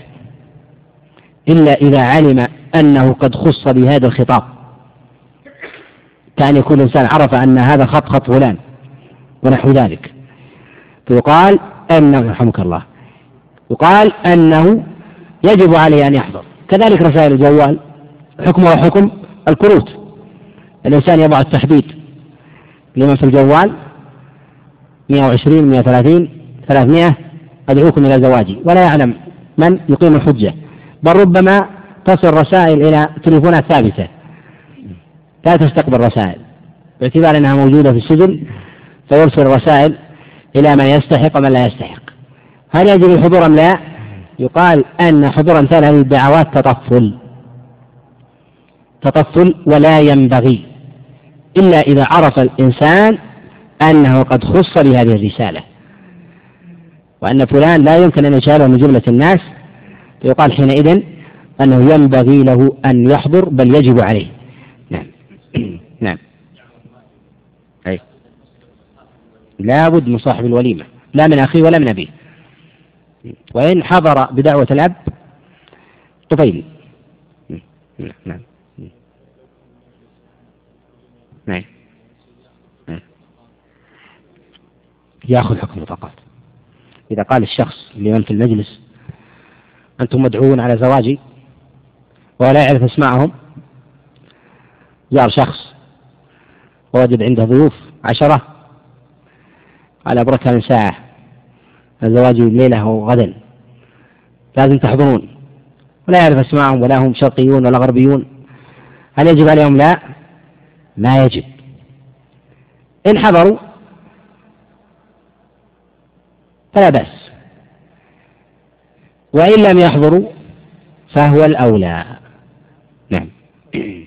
إلا إذا علم أنه قد خص بهذا الخطاب. كأن يكون الإنسان عرف أن هذا خط خط فلان ونحو ذلك. فيقال أنه يرحمك الله يقال أنه يجب عليه أن يحضر. كذلك رسائل الجوال حكمها حكم الكروت. الإنسان يضع التحديد لمن في الجوال 120 130 300 أدعوكم إلى زواجي ولا يعلم من يقيم الحجة. بل ربما تصل رسائل إلى تليفونات ثابتة. لا تستقبل رسائل. باعتبار أنها موجودة في السجن فيرسل رسائل إلى من يستحق ومن لا يستحق. هل يجب الحضور أم لا؟ يقال أن حضور أمثال هذه الدعوات تطفل. تطفل ولا ينبغي. إلا إذا عرف الإنسان أنه قد خص بهذه الرسالة. وأن فلان لا يمكن أن يشاله من جملة الناس فيقال حينئذ أنه ينبغي له أن يحضر بل يجب عليه. نعم. *clears throat* نعم. أي. لا بد من صاحب الوليمة لا من أخيه ولا من أبيه. وإن حضر بدعوة الأب طفيل. نعم. نعم يأخذ حكم المطاقات إذا قال الشخص لمن في المجلس أنتم مدعوون على زواجي ولا يعرف أسماءهم؟ جار شخص ووجد عنده ضيوف عشرة قال أبركها من ساعة زواجي الليلة أو غدا لازم تحضرون. ولا يعرف أسماءهم ولا هم شرقيون ولا غربيون. هل يجب عليهم؟ لا ما يجب. إن حضروا فلا بأس. وإن لم يحضروا فهو الأولى. نعم. *clears throat*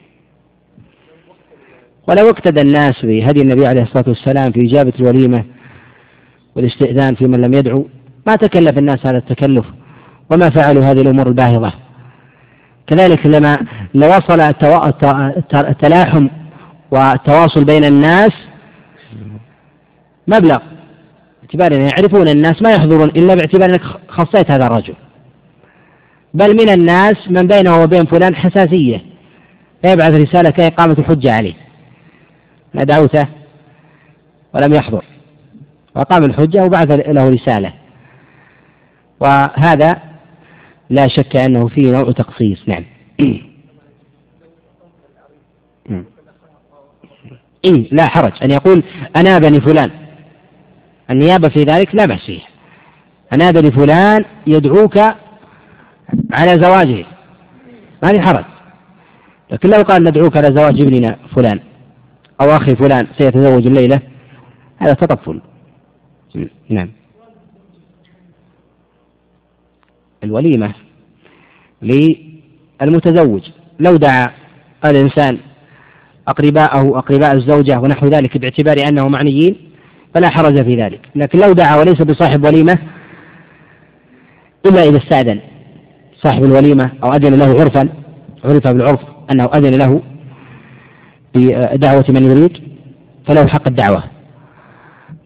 ولو اقتدى الناس بهدي النبي عليه الصلاة والسلام في إجابة الوليمة والاستئذان في من لم يدعو ما تكلف الناس هذا التكلف وما فعلوا هذه الأمور الباهظة. كذلك لما لو وصل التلاحم والتواصل بين الناس مبلغ. باعتبار أن يعرفون الناس ما يحضرون إلا باعتبار أنك خصيت هذا الرجل. بل من الناس من بينه وبين فلان حساسية. فيبعث رسالة كإقامة الحجة عليه. ما دعوته ولم يحضر. وأقام الحجة وبعث له رسالة. وهذا لا شك أنه فيه نوع تقصير نعم. *clears throat* إيه لا حرج. أن يقول أنابني فلان. النيابة في ذلك لا بأس فيه أنابني فلان يدعوك على زواجه. ما في حرج. لكن لو قال ندعوك على زواج ابننا فلان أو أخي فلان سيتزوج الليلة هذا تطفل نعم. الوليمة للمتزوج. لو دعا الإنسان أقرباءه أقرباء الزوجة ونحو ذلك باعتبار أنه معنيين فلا حرج في ذلك. لكن لو دعا وليس بصاحب وليمة إلا إذا استأذن صاحب الوليمة أو أذن له عرفا عرف بالعرف أنه أذن له بدعوة من يريد فله حق الدعوة.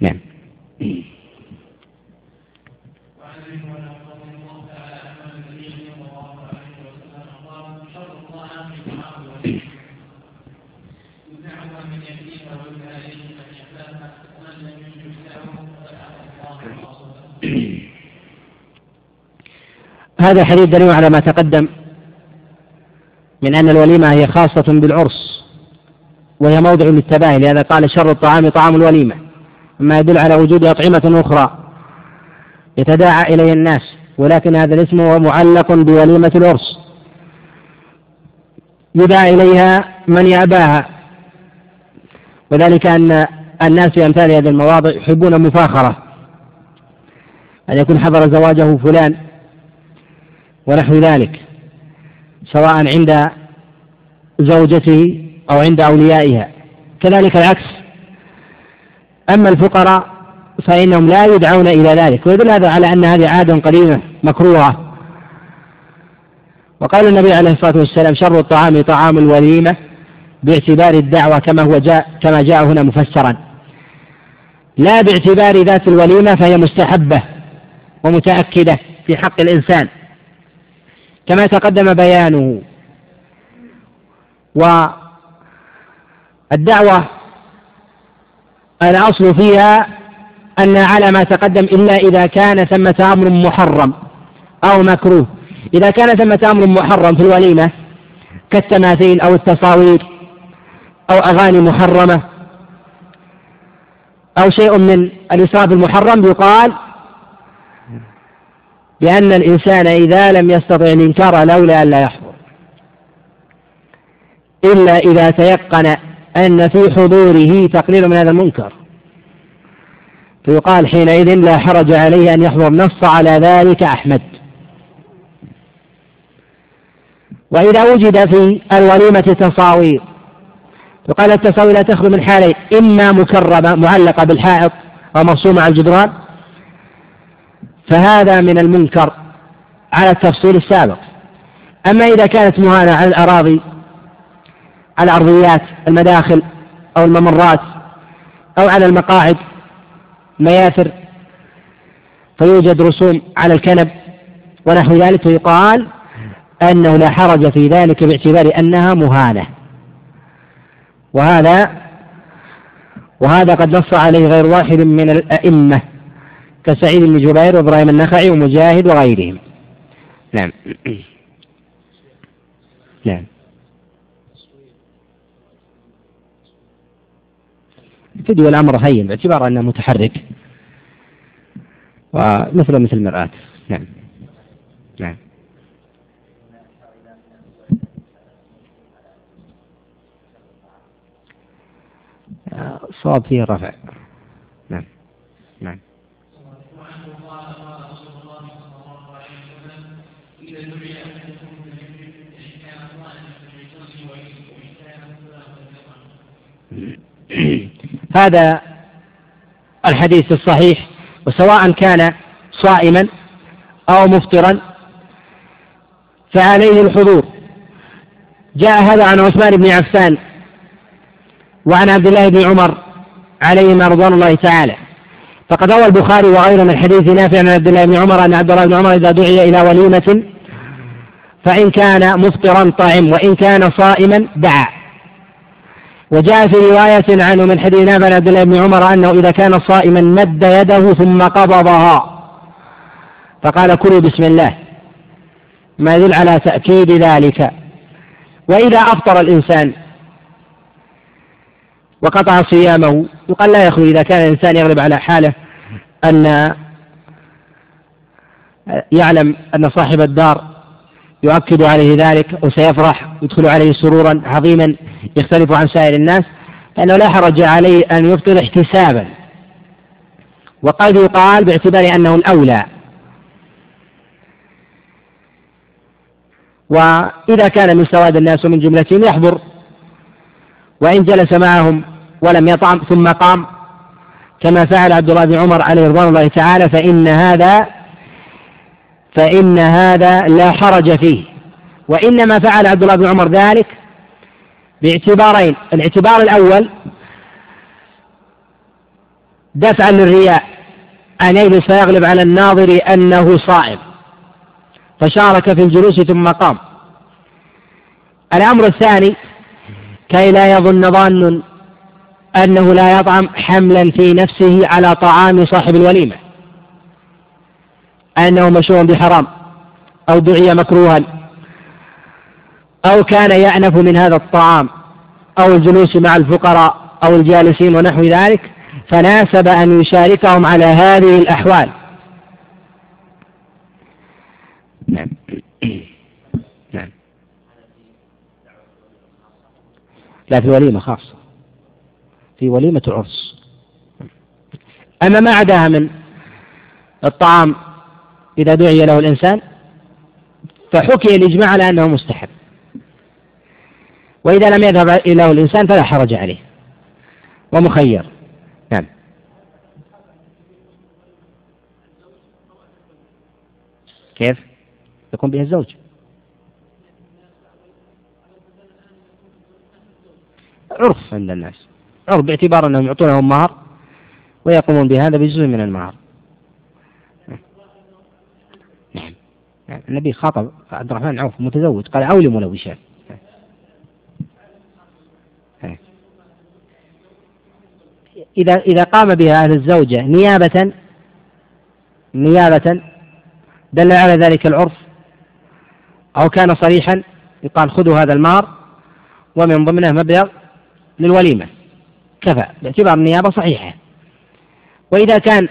نعم. هذا الحديث دليل على ما تقدم من أن الوليمة هي خاصة بالعرس وهي موضع للتباهي لهذا قال شر الطعام طعام الوليمة. مما يدل على وجود أطعمة أخرى يتداعى إليها الناس ولكن هذا الاسم هو معلق بوليمة العرس. يدعى إليها من يأباها. وذلك أن الناس في أمثال هذه المواضع يحبون المفاخرة أن يكون حضر زواجه فلان ونحو ذلك سواء عند زوجته أو عند أوليائها. كذلك العكس. أما الفقراء فإنهم لا يدعون إلى ذلك ويدل هذا على أن هذه عادة قديمة مكروهة. وقال النبي عليه الصلاة والسلام شر الطعام طعام الوليمة باعتبار الدعوة كما هو جاء كما جاء هنا مفسرا. لا باعتبار ذات الوليمة فهي مستحبة ومتأكدة في حق الإنسان. كما تقدم بيانه. والدعوة الأصل فيها أن على ما تقدم إلا إذا كان ثمة أمر محرم أو مكروه. إذا كان ثمة أمر محرم في الوليمة كالتماثيل أو التصاوير أو أغاني محرمة أو شيء من الإسراف المحرم يقال بأن الإنسان إذا لم يستطع الإنكار لولا أن لا يحضر. إلا إذا تيقن أن في حضوره تقليل من هذا المنكر. فيقال حينئذ لا حرج عليه أن يحضر نص على ذلك أحمد. وإذا وجد في الوليمة تصاوير يقال التصاوير لا تخلو من حالين إما مكرمة معلقة بالحائط أو مرسومة على الجدران فهذا من المنكر على التفصيل السابق. أما إذا كانت مهانة على الأراضي على الأرضيات المداخل أو الممرات أو على المقاعد مياثر فيوجد رسوم على الكنب ونحو ذلك ويقال أنه لا حرج في ذلك باعتبار أنها مهانة. وهذا وهذا قد نص عليه غير واحد من الأئمة. كسعيد بن جبير وإبراهيم النخعي ومجاهد وغيرهم. نعم. نعم. فيديو الأمر هين باعتبار أنه متحرك. ومثله مثل المرآة. نعم. نعم. الصواب فيه الرفع. نعم. نعم. هذا الحديث الصحيح وسواء كان صائما أو مفطرا فعليه الحضور. جاء هذا عن عثمان بن عفان وعن عبد الله بن عمر عليهما رضوان الله تعالى. فقد روى البخاري وغيره من حديث نافع عن عبد الله بن عمر أن عبد الله بن عمر إذا دعي إلى وليمة فإن كان مفطرا طعم وإن كان صائما دعا. وجاء في رواية عنه من حديث نافع عبد الله بن عمر أنه إذا كان صائما مد يده ثم قبضها. فقال كلوا بسم الله. ما يدل على تأكيد ذلك. وإذا أفطر الإنسان وقطع صيامه يقال لا يخلو إذا كان الإنسان يغلب على حاله أن يعلم أن صاحب الدار يؤكد عليه ذلك وسيفرح يدخل عليه سرورا عظيما. يختلف عن سائر الناس فإنه لا حرج عليه أن يفطر احتسابا. وقد يقال باعتبار أنه الأولى وإذا كان من سواد الناس ومن جملتهم يحضر وإن جلس معهم ولم يطعم ثم قام كما فعل عبد الله بن عمر عليه رضوان الله تعالى فإن هذا فإن هذا لا حرج فيه. وإنما فعل عبد الله بن عمر ذلك باعتبارين. الاعتبار الأول دفعا للرياء أن يجلس فيغلب على الناظر أنه صائم فشارك في الجلوس ثم قام. الأمر الثاني كي لا يظن ظان أنه لا يطعم حملا في نفسه على طعام صاحب الوليمة أنه مشروع بحرام أو دعي مكروها. أو كان يأنف من هذا الطعام أو الجلوس مع الفقراء أو الجالسين ونحو ذلك فناسب أن يشاركهم على هذه الأحوال. نعم. *coughs* نعم. لا في الوليمة خاصة. في وليمة العرس. أما ما عداها من الطعام إذا دعي له الإنسان فحكي الإجماع على أنه مستحب. وإذا لم يذهب إليه الإنسان فلا حرج عليه. ومخير. نعم. كيف؟ يكون بها الزوج. عرف عند الناس. عرف باعتبار أنهم يعطونهم مهر ويقومون بهذا بجزء من المهر. نعم. نعم. النبي خاطب عبد الرحمن عوف متزوج قال أولي ملوشات إذا إذا قام بها أهل الزوجة نيابة نيابة دل على ذلك العرف أو كان صريحا يقال خذوا هذا المار ومن ضمنه مبلغ للوليمة. كفى باعتبار النيابة صحيحة. وإذا كان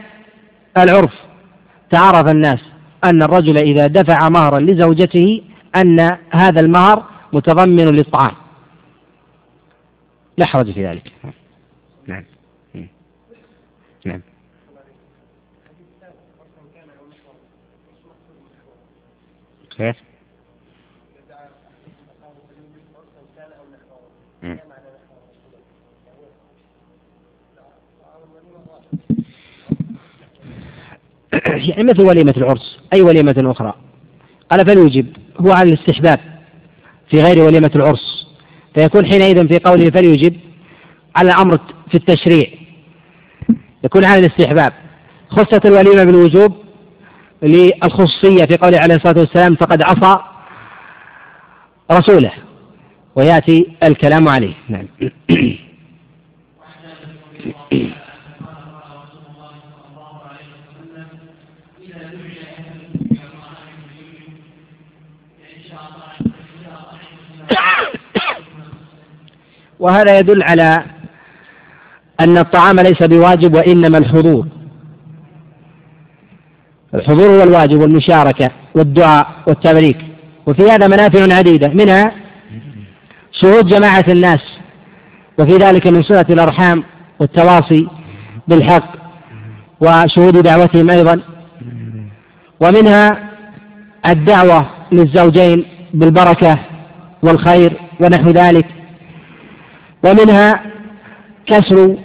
العرف تعرف الناس أن الرجل إذا دفع مهرا لزوجته أن هذا المهر متضمن للطعام. لا حرج في ذلك. نعم. كيف؟ يعني مثل وليمة العرس أي وليمة أخرى. قال فليجب هو على الاستحباب في غير وليمة العرس. فيكون حينئذ في قوله فليجب على الأمر في التشريع. يكون على الاستحباب. خصت الوليمة بالوجوب للخصوصية في قوله عليه الصلاة والسلام فقد عصى رسوله. ويأتي الكلام عليه. نعم. وهذا يدل على أن الطعام ليس بواجب وإنما الحضور الحضور هو الواجب والمشاركة والدعاء والتبريك. وفي هذا منافع عديدة منها شهود جماعة الناس وفي ذلك من صلة الأرحام والتواصي بالحق وشهود دعوتهم أيضا. ومنها الدعوة للزوجين بالبركة والخير ونحو ذلك. ومنها كسر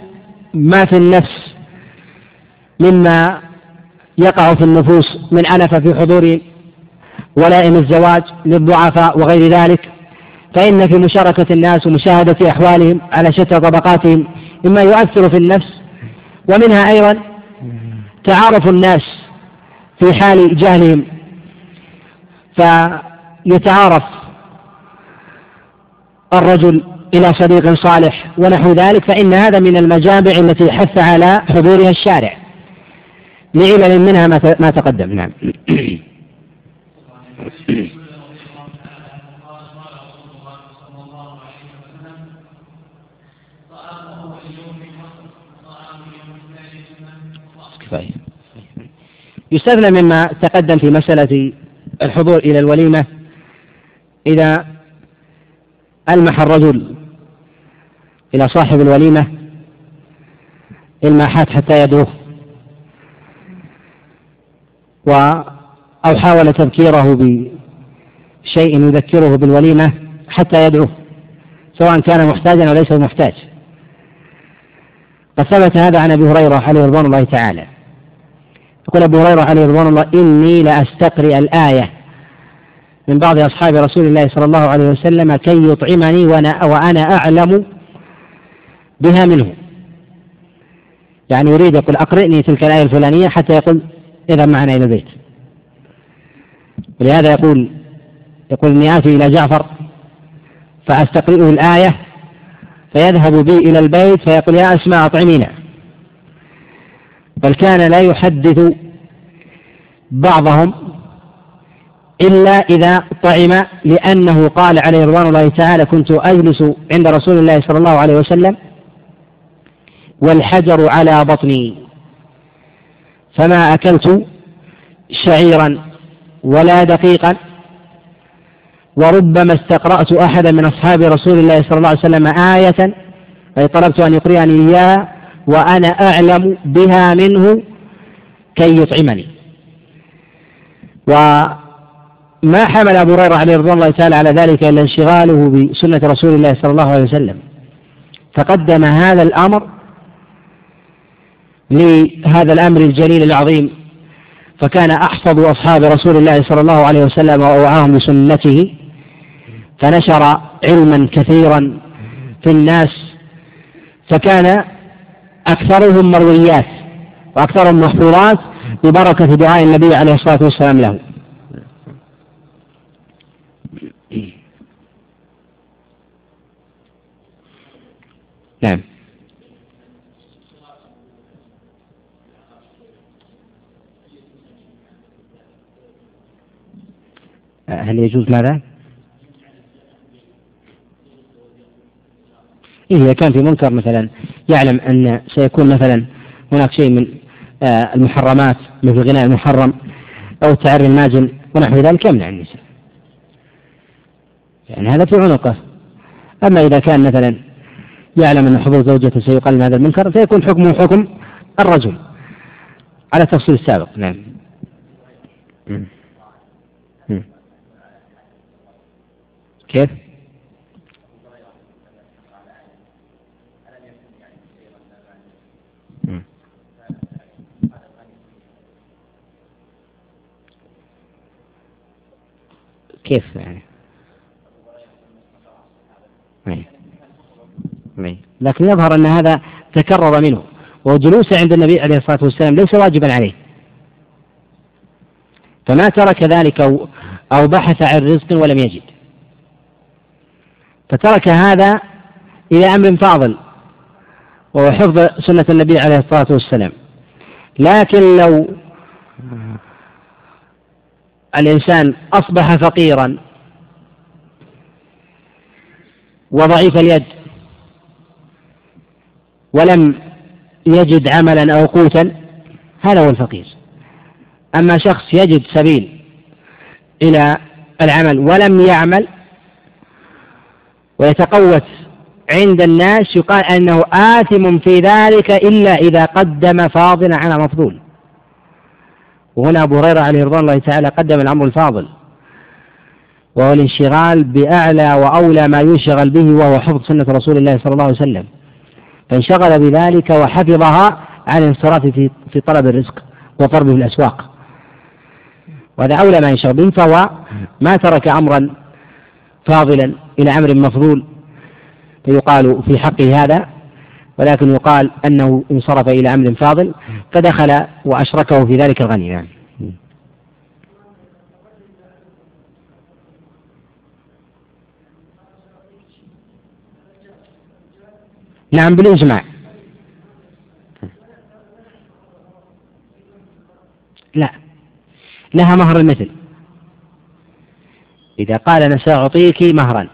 ما في النفس مما يقع في النفوس من أنف في حضور ولائم الزواج للضعفاء وغير ذلك فإن في مشاركة الناس ومشاهدة أحوالهم على شتى طبقاتهم مما يؤثر في النفس ومنها أيضا تعارف الناس في حال جهلهم فيتعارف الرجل إلى صديق صالح ونحو ذلك فإن هذا من المجامع التي حث على حضورها الشارع. لعلل منها ما تقدم. نعم. كفاية يستثنى مما تقدم في مسألة الحضور إلى الوليمة إذا ألمح الرجل إلى صاحب الوليمة إلماحات حتى يدعوه و أو حاول تذكيره بشيء يذكره بالوليمة حتى يدعوه سواء كان محتاجا أو ليس محتاج. قد ثبت هذا عن أبي هريرة عليه رضوان الله تعالى. يقول أبو هريرة عليه رضوان الله إني لأستقرئ الآية من بعض أصحاب رسول الله صلى الله عليه وسلم كي يطعمني وأنا, وأنا أعلم بها منه. يعني يريد يقول أقرئني تلك الآية الفلانية حتى يقول اذهب معنا إلى البيت. ولهذا يقول يقول إني آتي إلى جعفر فأستقرئه الآية فيذهب بي إلى البيت فيقول يا أسماء أطعمينا. بل كان لا يحدث بعضهم إلا إذا طعم لأنه قال عليه رضوان الله تعالى كنت أجلس عند رسول الله صلى الله عليه وسلم والحجر على بطني. فما أكلت شعيرا ولا دقيقا وربما استقرأت أحدا من أصحاب رسول الله صلى الله عليه وسلم آية أي طلبت أن يقرئني إياها وأنا أعلم بها منه كي يطعمني. ما حمل أبو هريرة عليه رضوان الله تعالى على ذلك إلا انشغاله بسنة رسول الله صلى الله عليه وسلم. فقدم هذا الأمر لهذا الأمر الجليل العظيم فكان أحفظ أصحاب رسول الله صلى الله عليه وسلم وأوعاهم بسنته فنشر علما كثيرا في الناس فكان أكثرهم مرويات وأكثرهم محفوظات ببركة دعاء النبي عليه الصلاة والسلام له. نعم. هل يجوز ماذا؟ إيه إذا كان في منكر مثلا يعلم أن سيكون مثلا هناك شيء من آه، المحرمات مثل غناء المحرم أو تعري الماجن ونحو ذلك يمنع النساء. يعني هذا في عنقه. أما إذا كان مثلا يعلم أن حضور زوجته سيقلل هذا المنكر فيكون حكمه حكم الرجل على التفصيل السابق. نعم. كيف؟ كيف يعني؟ لكن يظهر أن هذا تكرر منه. وجلوسه عند النبي عليه الصلاة والسلام ليس واجبا عليه. فما ترك ذلك أو بحث عن رزق ولم يجد. فترك هذا إلى أمر فاضل وهو حفظ سنة النبي عليه الصلاة والسلام. لكن لو الإنسان أصبح فقيرا وضعيف اليد ولم يجد عملا أو قوتا هذا هو الفقير. أما شخص يجد سبيل إلى العمل ولم يعمل ويتقوت عند الناس يقال أنه آثم في ذلك إلا إذا قدم فاضلا على مفضول. وهنا أبو هريرة عليه رضوان الله تعالى قدم الأمر الفاضل وهو الانشغال بأعلى وأولى ما ينشغل به وهو حفظ سنة رسول الله صلى الله عليه وسلم. فانشغل بذلك وحفظها عن الانصراف في طلب الرزق وطلبه الأسواق. وهذا أولى ما ينشغل به فهو ما ترك أمرا فاضلا إلى أمر مفضول فيقال في حقه هذا ولكن يقال أنه انصرف إلى أمر فاضل فدخل وأشركه في ذلك الغني نعم نعم بالإجماع. لا لها مهر المثل. إذا قال أنا سأعطيك مهرا.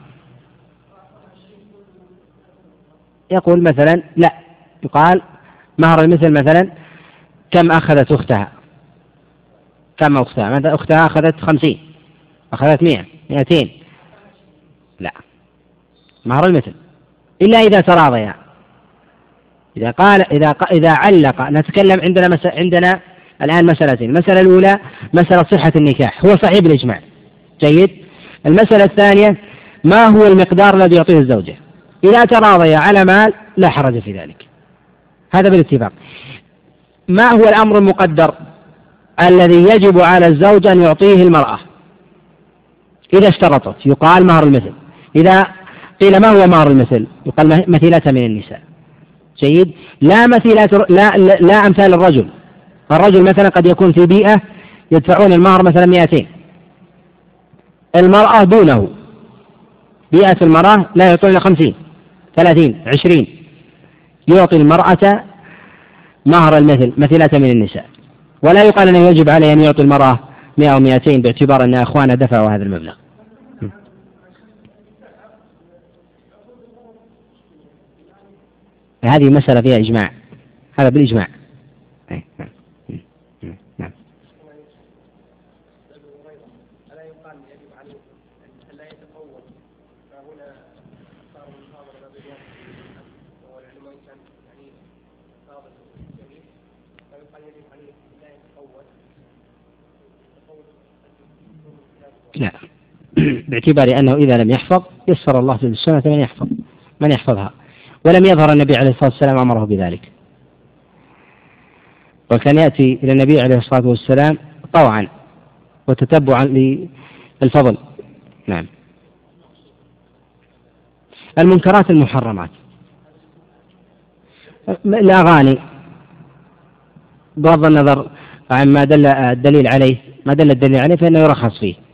يقول مثلا لا يقال مهر المثل مثلا كم أخذت أختها؟ كم أختها؟ مثلا أختها أخذت خمسين أخذت مئة مئتين. لا مهر المثل إلا إذا تراضيا. إذا قال إذا إذا علق نتكلم عندنا. عندنا الآن مسألتين، المسألة الأولى مسألة صحة النكاح، هو صحيح بالإجماع. جيد؟ المسألة الثانية ما هو المقدار الذي يعطيه الزوجة؟ إذا تراضيا على مال لا حرج في ذلك. هذا بالاتفاق. ما هو الأمر المقدر الذي يجب على الزوج أن يعطيه المرأة؟ إذا اشترطت يقال مهر المثل. إذا قيل ما هو مهر المثل؟ يقال مثيلة من النساء. جيد لا مثيلات لا, لا, لا أمثال الرجل الرجل مثلا قد يكون في بيئة يدفعون المهر مثلا 200 المرأة دونه. بيئة المرأة لا يعطون إلا 50 30 20 يعطي المرأة مهر المثل مثيلة من النساء. ولا يقال أنه يجب عليه أن يعطي المرأة 100 أو 200 باعتبار أن أخوانة دفعوا هذا المبلغ. هذه مسألة فيها إجماع. هذا بالإجماع نعم نعم لا *clears throat* باعتبار أنه إذا لم يحفظ يسر الله جل السنة من يحفظ من يحفظها. ولم يظهر النبي عليه الصلاة والسلام أمره بذلك. وكان يأتي إلى النبي عليه الصلاة والسلام طوعا وتتبعا للفضل. نعم. المنكرات المحرمات. الأغاني بغض النظر عن ما دل الدليل عليه ما دل الدليل عليه فإنه يرخص فيه.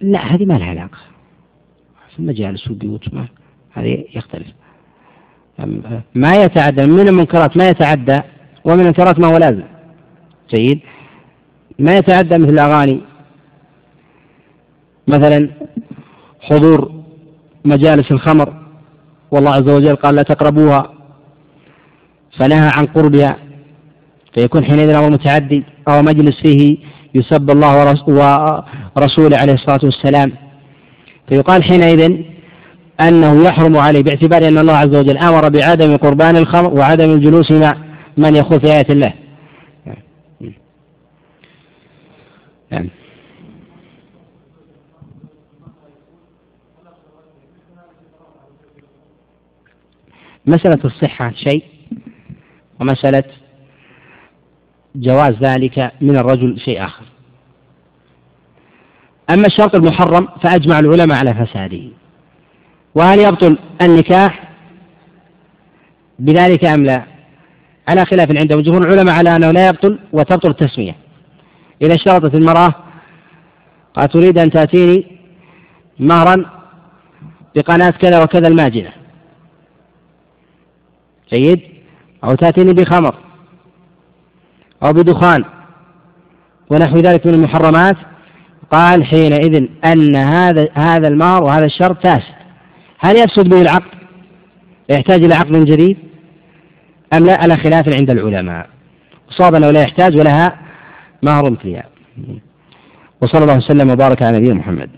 لا هذه ما لها علاقة. في المجالس والبيوت ما هذه يختلف. ما يتعدى من المنكرات ما يتعدى ومن المنكرات ما هو لازم. جيد. ما يتعدى مثل الأغاني مثلا حضور مجالس الخمر والله عز وجل قال لا تقربوها فنهى عن قربها فيكون حينئذ أمر متعدي أو مجلس فيه يسب الله ورسوله عليه الصلاة والسلام. فيقال حينئذ أنه يحرم عليه باعتبار أن الله عز وجل أمر بعدم قربان الخمر وعدم الجلوس مع من يخوض في آية الله. يعني. مسألة الصحة شيء؟ ومسألة جواز ذلك من الرجل شيء آخر. أما الشرط المحرم فأجمع العلماء على فساده. وهل يبطل النكاح؟ بذلك أم لا؟ على خلاف عند جمهور العلماء على أنه لا يبطل وتبطل التسمية. إذا اشترطت المرأة قالت تريد أن تأتيني مهرا بقناة كذا وكذا الماجنة جيد؟ أو تأتيني بخمر. أو بدخان ونحو ذلك من المحرمات قال حينئذ أن هذا هذا المار وهذا الشرط فاسد. هل يفسد به العقد يحتاج إلى عقد جديد؟ أم لا؟ على خلاف عند العلماء. صاب أنه لا يحتاج ولها مهر مثلها وصلى الله وسلم وبارك على نبينا محمد.